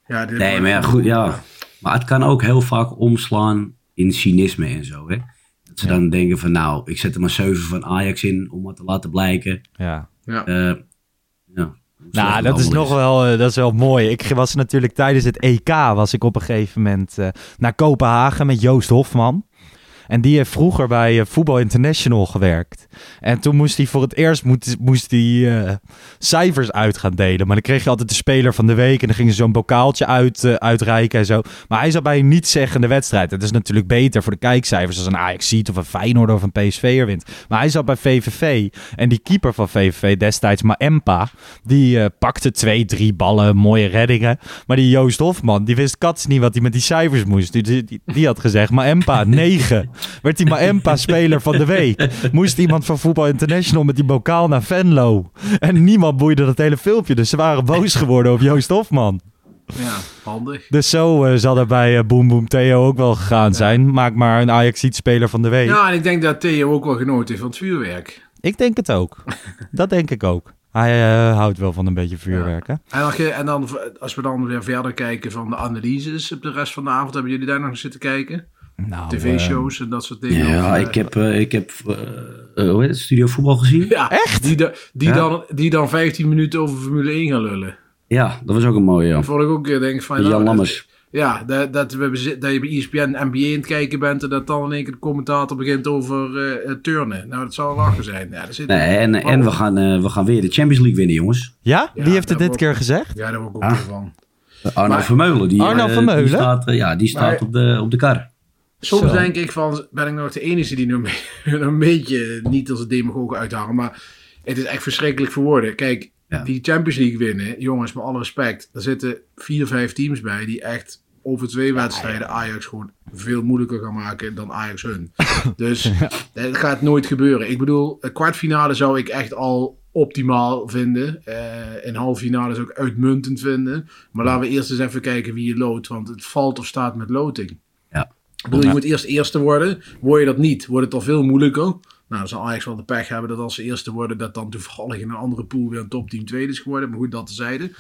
ja dit Nee, maar ja, goed, ja. Maar het kan ook heel vaak omslaan in cynisme en zo, hè. Dat ze dan denken van, nou, ik zet er maar 7 van Ajax in om wat te laten blijken. Ja. Ja. Eh, ja. Nou, dat is allemaal nog wel, eh, dat is wel mooi. Ik was natuurlijk tijdens het EK was ik op een gegeven moment eh, naar Kopenhagen met Joost Hofman. En die heeft vroeger bij eh, Voetbal International gewerkt. En toen moest hij voor het eerst moest, moest hij, eh, cijfers uit gaan delen. Maar dan kreeg je altijd de speler van de week. En dan gingen ze zo'n bokaaltje uit, eh, uitreiken en zo. Maar hij zat bij een niet-zeggende wedstrijd. Het is natuurlijk beter voor de kijkcijfers als een Ajax ziet of een Feyenoord of een PSV'er wint. Maar hij zat bij VVV. En die keeper van VVV destijds, Maempa, die pakte twee, drie ballen, mooie reddingen. Maar die Joost Hofman, die wist kats niet wat hij met die cijfers moest. Die, die, die- die had gezegd, Maempa, 9. Werd die Maempa speler van de week. Moest iemand van Voetbal International met die bokaal naar Venlo. En niemand boeide dat hele filmpje. Dus ze waren boos geworden op Joost Hofman. ja, handig. Dus zo eh, zal er bij eh, Boom Boom Theo ook wel gegaan zijn. Maak maar een Ajax-speler van de week. Ja, en ik denk dat Theo ook wel genoten heeft van het vuurwerk. Ik denk het ook. Dat denk ik ook. Hij eh, houdt wel van een beetje vuurwerk, hè? En, en dan, als we dan weer verder kijken van de analyses op de rest van de avond, hebben jullie daar nog zitten kijken? Nou, TV-shows en dat soort dingen. Ja, Of, eh, ik heb, eh, ik heb eh, eh, hoe heet het, Studio Voetbal gezien. Ja, echt? Die, da- die, Ja. Dan, die dan 15 minuten over Formule 1 gaan lullen. Ja, dat was ook een mooie, ja. Dat vond ik ook, eh, denk ik van... Jan nou, Lammers. Ja, dat, dat, we, dat je bij ESPN NBA aan het kijken bent en dat dan in één keer de commentator begint over eh, eh, turnen. Nou, dat zou lachen zijn. Ja, zit Nee, en, Oh. en we, gaan, eh, we gaan weer de Champions League winnen, jongens. Ja? Wie Ja, heeft het dit keer gezegd? Ja, daar word ik ook Ah. weer van. Arno Maar- Vermeulen, die, Arno eh, Vermeulen? die staat, eh, ja, die staat Maar- op, de, op de kar. Soms Zo. denk ik van, ben ik nog de enige die nog een, beetje, niet als een demagoog uithangen, maar het is echt verschrikkelijk voor woorden. Kijk, Ja. die Champions League winnen, jongens, met alle respect, er zitten vier, vijf teams bij die echt over twee wedstrijden Ajax gewoon veel moeilijker gaan maken dan Ajax hun. Dus het gaat nooit gebeuren. Ik bedoel, een kwartfinale zou ik echt al optimaal vinden. Eh een halve finale zou ik uitmuntend vinden. Maar laten we eerst eens even kijken wie je loodt, want het valt of staat met loting. Ik bedoel, je moet eerst eerste worden. Word je dat niet, wordt het al veel moeilijker. Nou, dan zal Ajax wel de pech hebben dat als ze eerste worden, dat dan toevallig in een andere pool weer een topteam tweede is geworden. Maar goed, dat tezijde.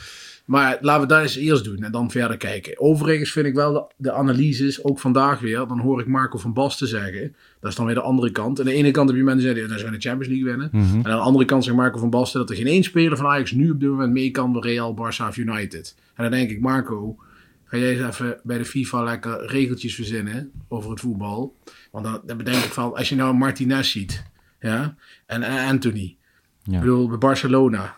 Maar laten we dat eens eerst doen en dan verder kijken. Overigens vind ik wel de, de analyses, ook vandaag weer, dan hoor ik Marco van Basten zeggen. Dat is dan weer de andere kant. Aan de ene kant heb je mensen die zeggen, dat ze gaan de Champions League winnen. Mhm. En aan de andere kant zegt Marco van Basten dat er geen één speler van Ajax nu op dit moment mee kan bij Real, Barça of United. En dan denk ik, Marco, ga jij eens even bij de FIFA lekker regeltjes verzinnen over het voetbal. Want dan, dan bedenk ik van, als je nou Martinez ziet, ja, en, en Anthony. Ja. Ik bedoel, bij Barcelona.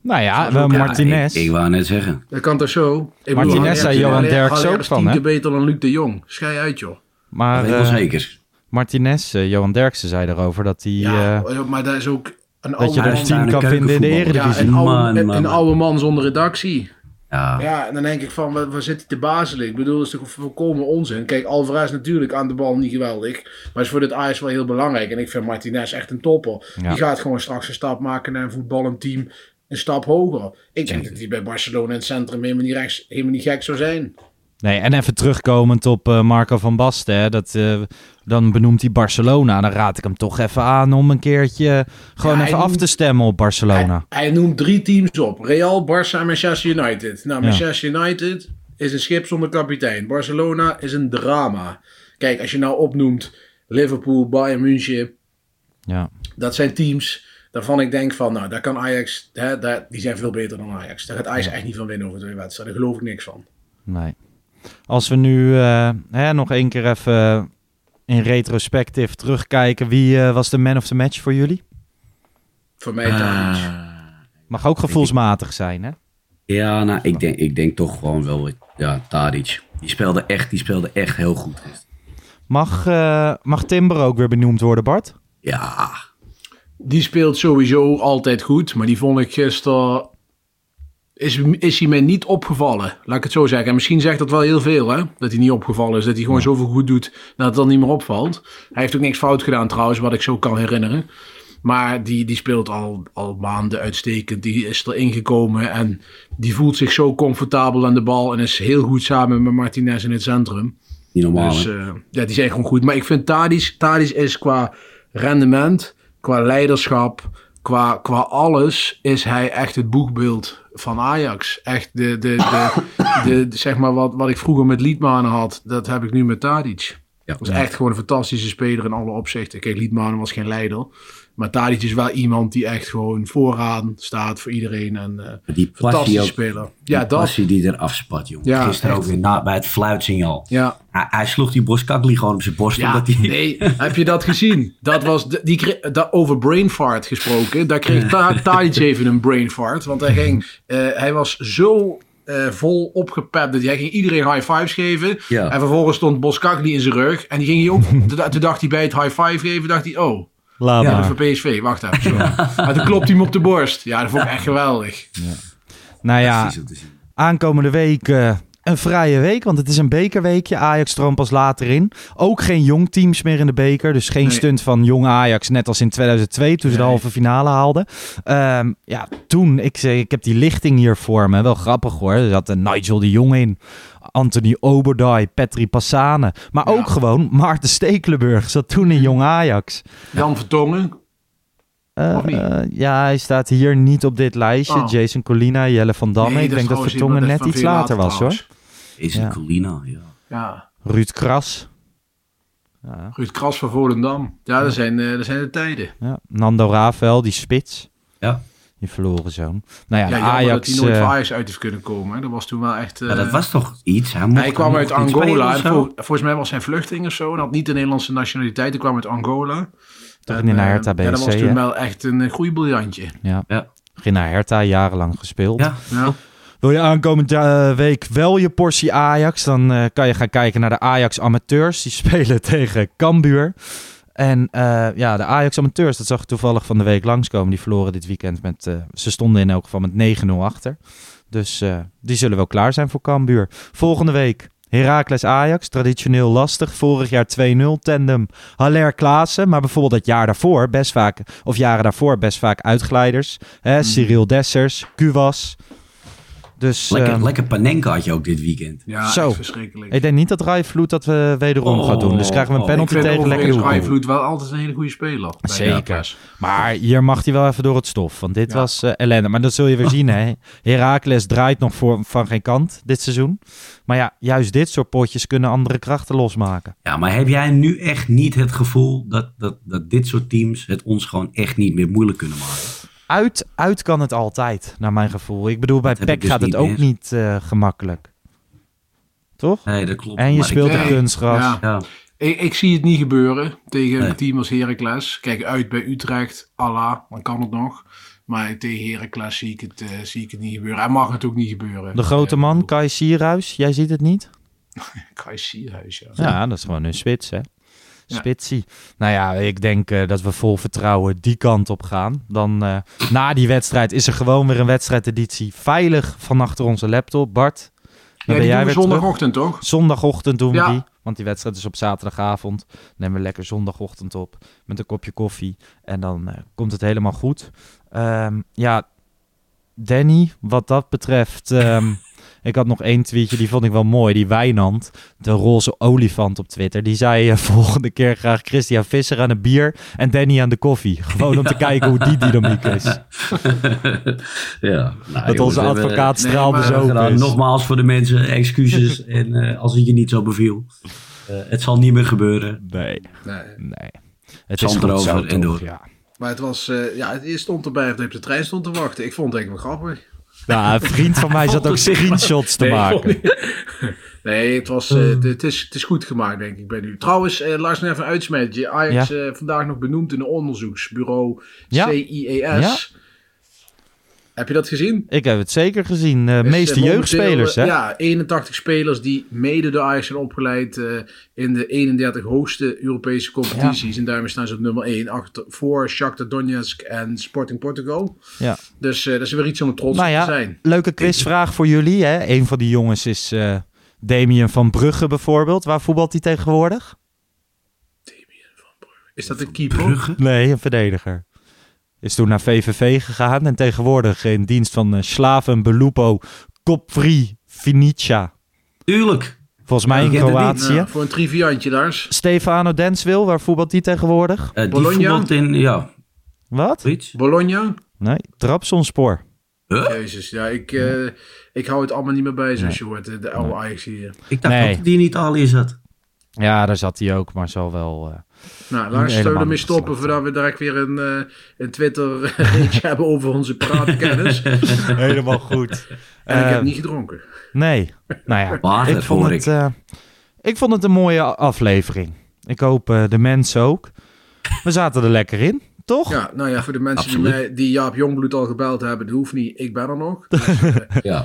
Nou ja, wel Martinez. Ik, ik wou net zeggen. Dat kan toch zo? Ik Martinez zei Johan Derks ook is van, tien hè? keer beter dan Luc de Jong. Schij uit, joh. Maar dat weet ik wel eh, zeker. Martinez, eh, Johan Derksen zei erover dat hij... Ja, eh, maar dat is ook een dat je oude er man. tien kan vinden in de Ja, Eredivisie. een oude, Man, man, een oude man zonder redactie. Ja. Ja, en dan denk ik van, waar, waar zit hij te bazelen? Ik bedoel, dat is toch volkomen onzin. Kijk, Alvarez natuurlijk aan de bal niet geweldig. Maar is voor dit Ajax wel heel belangrijk. En ik vind Martinez echt een topper. Ja. Die gaat gewoon straks een stap maken naar een voetballend team. Een stap hoger. Ik denk dat hij bij Barcelona in het centrum helemaal niet, rechts, helemaal niet gek zou zijn. Nee, en even terugkomend op eh, Marco van Basten. Hè, dat, eh, dan benoemt hij Barcelona. Dan raad ik hem toch even aan om een keertje gewoon Ja, even af te stemmen op Barcelona. Hij, hij noemt drie teams op. Real, Barça en Manchester United. Nou, Ja. Manchester United is een schip zonder kapitein. Barcelona is een drama. Kijk, als je nou opnoemt Liverpool, Bayern München. Ja. Dat zijn teams waarvan ik denk van, nou, daar kan Ajax, hè, daar, die zijn veel beter dan Ajax. Daar gaat Ajax echt niet van winnen over twee wedstrijden. Daar geloof ik niks van. Nee. Als we nu eh, hè, nog één keer even in retrospectief terugkijken. Wie eh, was de man of the match voor jullie? Voor mij Tadic. Ah. Mag ook gevoelsmatig zijn, hè? Ja, nou, ik denk, ik denk toch gewoon wel, ja, Tadic. Die speelde echt, die speelde echt heel goed. Mag, eh, mag Timber ook weer benoemd worden, Bart? Ja, Die speelt sowieso altijd goed, maar die vond ik gisteren... Is, is hij mij niet opgevallen, laat ik het zo zeggen. En misschien zegt dat wel heel veel, hè? Dat hij niet opgevallen is. Dat hij gewoon zoveel goed doet dat het dan niet meer opvalt. Hij heeft ook niks fout gedaan trouwens, wat ik zo kan herinneren. Maar die, die speelt al, al maanden uitstekend. Die is erin gekomen en die voelt zich zo comfortabel aan de bal. En is heel goed samen met Martinez in het centrum. niet normaal. Dus eh, ja, die zijn gewoon goed. Maar ik vind Tadic is qua rendement, qua leiderschap, qua, qua alles, is hij echt het boegbeeld van Ajax. Echt de, de, de, de, de- zeg maar wat, wat ik vroeger met Liedmanen had, dat heb ik nu met Tadic. Ja. Dat is echt gewoon een fantastische speler in alle opzichten. Kijk, Liedmanen was geen leider. Maar Tadic is wel iemand die echt gewoon vooraan staat voor iedereen. En eh die fantastische ook. speler. Die Ja, dat. passie die eraf spat, jongen. Ja, Gisteren echt. ook weer na, bij het fluitsignaal. Ja. Hij, hij sloeg die Boskakli gewoon op zijn borst. Ja, omdat hij... nee, heb je dat gezien? Dat was die over brain fart gesproken. Daar kreeg Ta- Tadic even een brain fart. Want hij, ging, eh, hij was zo eh, vol opgepept dat hij ging iedereen high fives geven. Ja. En vervolgens stond Boskakli in zijn rug. En die ging hij ook, toen dacht hij bij het high five geven, dacht hij, oh, Laat ja, maar. voor PSV, wacht even. Zo. En toen klopt hij hem op de borst. Ja, dat vond ik echt geweldig. Nou ja, te zien. aankomende week eh, een vrije week, want het is een bekerweekje. Ajax stroomt pas later in. Ook geen jong teams meer in de beker. Dus geen Nee. stunt van jong Ajax, net als in 2002 toen ze de halve finale haalden. Ehm, ja, toen, ik, zeg, ik heb die lichting hier voor me. Wel grappig hoor. Er zat een Nigel de Jong in. Anthony Oberdai, Petri Passane. Maar Ja. ook gewoon Maarten Stekelenburg zat toen in jong Ajax. Jan Vertongen. Eh, eh, ja, hij staat hier niet op dit lijstje. Oh. Jason Colina, Jelle van Damme. Nee, ik denk dat Vertongen net iets later was hoor. Is Ja. een Colina, ja. Ja. Ruud Kras. Ja, Ruud Kras van Volendam. Ja, dat zijn, eh, dat zijn de tijden. ja. Nando Ravel, die spits. Ja. Die verloren zoon. Nou ja, Ja, jammer dat Ajax... hij nooit eh, voor Ajax uit heeft kunnen komen. hè. Dat was toen wel echt... eh, dat was toch iets? Hij, mocht, hij kwam uit Angola. En vol- volgens mij was hij vluchteling of zo. En had niet de Nederlandse nationaliteit. Hij kwam uit Angola. Toch En, niet naar eh, Hertha Ja, dat was BSC, toen hè? wel echt een uh, groeibriljantje. ja. Ja. Ging naar Hertha, jarenlang gespeeld. Ja. Ja. Wil je aankomende eh, week wel je portie Ajax? Dan eh, kan je gaan kijken naar de Ajax amateurs. Die spelen tegen Cambuur. En eh, ja, de Ajax amateurs, dat zag ik toevallig van de week langskomen. Die verloren dit weekend met... eh, ze stonden in elk geval met 9-0 achter. Dus eh, die zullen wel klaar zijn voor Cambuur. Volgende week Heracles Ajax, traditioneel lastig. Vorig jaar 2-0, tandem Haller Klaassen. Maar bijvoorbeeld het jaar daarvoor best vaak, of jaren daarvoor best vaak uitglijders. Hè, Cyril Dessers, Kuwas. Dus Lekker, ehm, lekker Panenka had je ook dit weekend. Ja, Zo. echt verschrikkelijk. ik denk niet dat Rijvloed dat we wederom Oh, gaat doen. Dus krijgen we een oh, penalty ik vind tegen lekker. Rijvloed wel altijd een hele goede speler. bij Zeker. Maar hier mag hij wel even door het stof. Want dit Ja. was eh, ellende. Maar dat zul je weer zien, hè. Heracles draait nog voor, van geen kant dit seizoen. Maar ja, juist dit soort potjes kunnen andere krachten losmaken. Ja, maar heb jij nu echt niet het gevoel dat, dat, dat dit soort teams het ons gewoon echt niet meer moeilijk kunnen maken? Uit, uit kan het altijd, naar mijn gevoel. Ik bedoel, bij ik PEC dus gaat het ook meer. niet eh, gemakkelijk. Toch? Nee, dat klopt. En je ik- speelt op Nee. kunstgras. Ja. Ja. Ik, ik zie het niet gebeuren tegen Nee. een team als Heracles. Kijk, uit bij Utrecht, Allah, dan kan het nog. Maar tegen Heracles zie ik het, eh, zie ik het niet gebeuren. En mag het ook niet gebeuren. De grote man, Kai Sierhuis, jij ziet het niet? Kai Sierhuis, ja. Ja, dat is gewoon een spits, hè? Spitsie. Nou ja, ik denk eh, dat we vol vertrouwen die kant op gaan. Dan eh, na die wedstrijd is er gewoon weer een wedstrijdeditie veilig van achter onze laptop. Bart, dan Ja, ben jij weer terug. zondagochtend, toch? Zondagochtend doen we Ja. die. Want die wedstrijd is op zaterdagavond. Nemen we lekker zondagochtend op. Met een kopje koffie. En dan eh, komt het helemaal goed. Ehm, ja, Danny, wat dat betreft. ehm, ik had nog één tweetje, die vond ik wel mooi. Die Wijnand, de roze olifant op Twitter. Die zei eh, volgende keer graag Christian Visser aan het bier. En Danny aan de koffie. Gewoon om te kijken hoe die dynamiek is. ja. Nou, Dat jongens, onze advocaat nee, straal maar- bezopen Nou, is. nogmaals voor de mensen, excuses. en eh, als het je niet zo beviel. Eh, het zal niet meer gebeuren. Nee, Nee. nee. Het Zand is goed erover zo, en door. Ja. Maar het was, eh, ja, het stond erbij of op de trein stond te wachten. Ik vond het eigenlijk wel grappig. Ja, een vriend van mij zat ook screenshots te Nee, maken. Nee, het, was, eh, het, is, het is goed gemaakt, denk ik, bij nu. Trouwens, eh Lars, even uitsmetje. Ajax eh, vandaag nog benoemd in een onderzoeksbureau Ja. Heb je dat gezien? Ik heb het zeker gezien. De Dus, eh, meeste momenteel, jeugdspelers, eh, hè? Ja, 81 spelers die mede door Ajax zijn opgeleid eh, in de 31 hoogste Europese competities. En daarmee staan ze op nummer 1 achter, voor Shakhtar Donetsk en Sporting Portugal. Ja. Dus eh, dat is weer iets om trots Nou ja, te zijn. leuke quizvraag voor jullie. Hè? Een van die jongens is eh Damien van Brugge bijvoorbeeld. Waar voetbalt hij tegenwoordig? Is dat een keeper? Nee, een verdediger. Is toen naar VVV gegaan en tegenwoordig in dienst van uh, Slaven Belupo Kopvri Vinica. Tuurlijk. Volgens mij in Kroatië. Voor een triviantje, Lars. Stefano Denswil, waar voetbalt hij tegenwoordig? Eh, die Bologna? voetbalt in, ja, Wat? Bologna? Nee, Trabzonspoor. Jezus, ja, ik, eh, ik hou het allemaal niet meer bij, zoals je hoort. De, de oude Ajax hier. Ik dacht Nee. dat die in Italië zat. Ja, daar zat hij ook, maar zal wel... eh, Nou, Lars, zullen we ermee stoppen voordat we direct weer een, eh een Twitter reetje hebben over onze praatkennis. en Helemaal goed. ik Eh, heb niet gedronken. Nee, nou ja, ik vond het, ik. eh, ik vond het een mooie aflevering. Ik hoop eh, de mensen ook. We zaten er lekker in, toch? Ja, nou ja, voor de mensen die, mij, die Jaap Jongbloed al gebeld hebben, dat hoeft niet. Ik ben er nog. Dus, eh, Ja.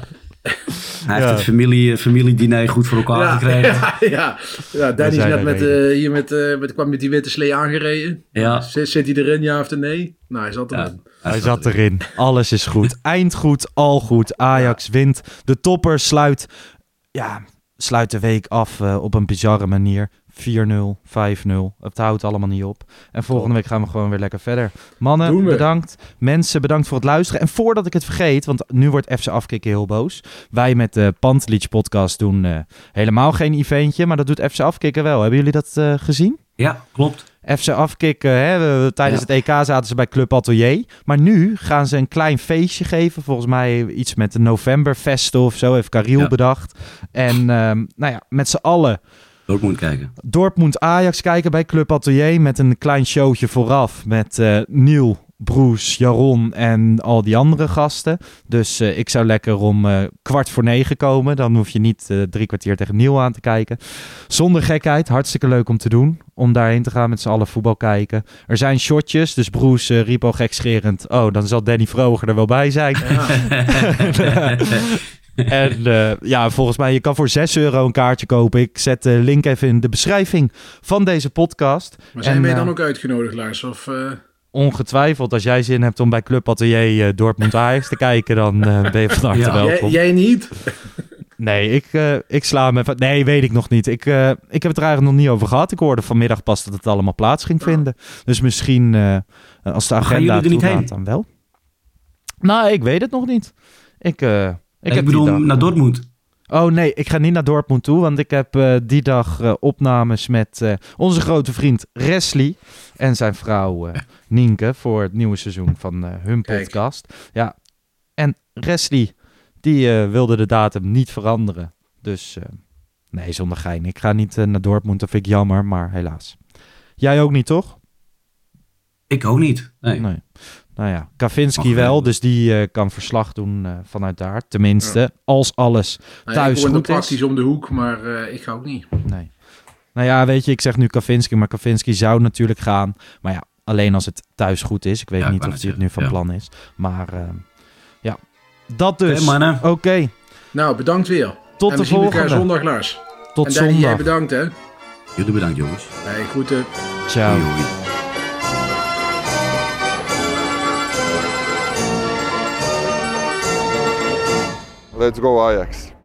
Hij heeft het familie, familiediner goed voor elkaar ja, gekregen. ja, ja, ja, Danny is net met, eh, hier met, eh, met, kwam met die witte slee aangereden. Ja. Zit, zit hij erin, ja of nee? Nou, hij zat Ja. erin. Hij zat erin. Alles is goed. Eind goed, al goed. Ajax wint. De topper sluit, ja, sluit de week af eh, op een bizarre manier. 4-0, 5-0. Het houdt allemaal niet op. En volgende week gaan we gewoon weer lekker verder. Mannen, bedankt. Mensen, bedankt voor het luisteren. En voordat ik het vergeet, want nu wordt FC Afkikken heel boos. Wij met de Pantelic podcast doen eh, helemaal geen eventje, maar dat doet FC Afkikken wel. Hebben jullie dat eh, gezien? Ja, klopt. FC Afkikken, hè, tijdens Ja. het EK zaten ze bij Club Atelier. Maar nu gaan ze een klein feestje geven. Volgens mij iets met de Novemberfesten of zo, heeft Cariel Ja. bedacht. En ehm, nou ja, met z'n allen Dortmund kijken. Dortmund Ajax kijken bij Club Atelier. Met een klein showtje vooraf met eh Niel, Broes, Jaron en al die andere gasten. Dus eh, ik zou lekker om eh, kwart voor negen komen. Dan hoef je niet eh, drie kwartier tegen Niel aan te kijken. Zonder gekheid, hartstikke leuk om te doen. Om daarheen te gaan met z'n allen voetbal kijken. Er zijn shotjes, dus Broes eh, riep al gekscherend... Oh, dan zal Danny Vroger er wel bij zijn. en eh, ja, volgens mij, je kan voor 6 euro een kaartje kopen. Ik zet de link even in de beschrijving van deze podcast. Maar zijn En, wij eh, dan ook uitgenodigd, Lars? Of, eh, Ongetwijfeld, als jij zin hebt om bij Club Atelier Dortmund Ajax te kijken, dan eh, ben je van harte Ja. jij, welkom. jij niet? Nee, ik, eh, ik sla me even... Nee, weet ik nog niet. Ik, eh, ik heb het er eigenlijk nog niet over gehad. Ik hoorde vanmiddag pas dat het allemaal plaats ging vinden. Dus misschien, eh, als de agenda toelaat, dan wel. Nou, ik weet het nog niet. Ik, eh, ik, Ik, heb bedoel, dag- naar Dortmund. Oh nee, ik ga niet naar Dortmund toe, want ik heb eh, die dag eh, opnames met eh, onze grote vriend Wesley en zijn vrouw Nienke voor het nieuwe seizoen van eh, hun Kijk. podcast. Ja, en Wesley, die eh, wilde de datum niet veranderen. Dus eh, nee, zonder gein. Ik ga niet naar Dortmund, dat vind ik jammer, maar helaas. Jij ook niet, toch? Ik ook niet. Nee. Nee. Nou ja, Kavinski wel, dus die eh, kan verslag doen eh, vanuit daar. Tenminste, als alles Nou ja, thuis ik goed is. praktisch om de hoek, maar eh, ik ga ook niet. Nee. Nou ja, weet je, ik zeg nu Kavinski, maar Kavinski zou natuurlijk gaan. Maar ja, alleen als het thuis goed is. Ik weet Ja, niet of hij het nu van plan is. Maar eh, ja, dat dus. Oké, Nou, bedankt weer. tot en de we zien elkaar volgende. zondag, Lars. Tot en Danny, jij zondag. bedankt, hè? Jullie bedankt, jongens. Nee, groeten. Ciao. Hoi, hoi. Let's go Ajax.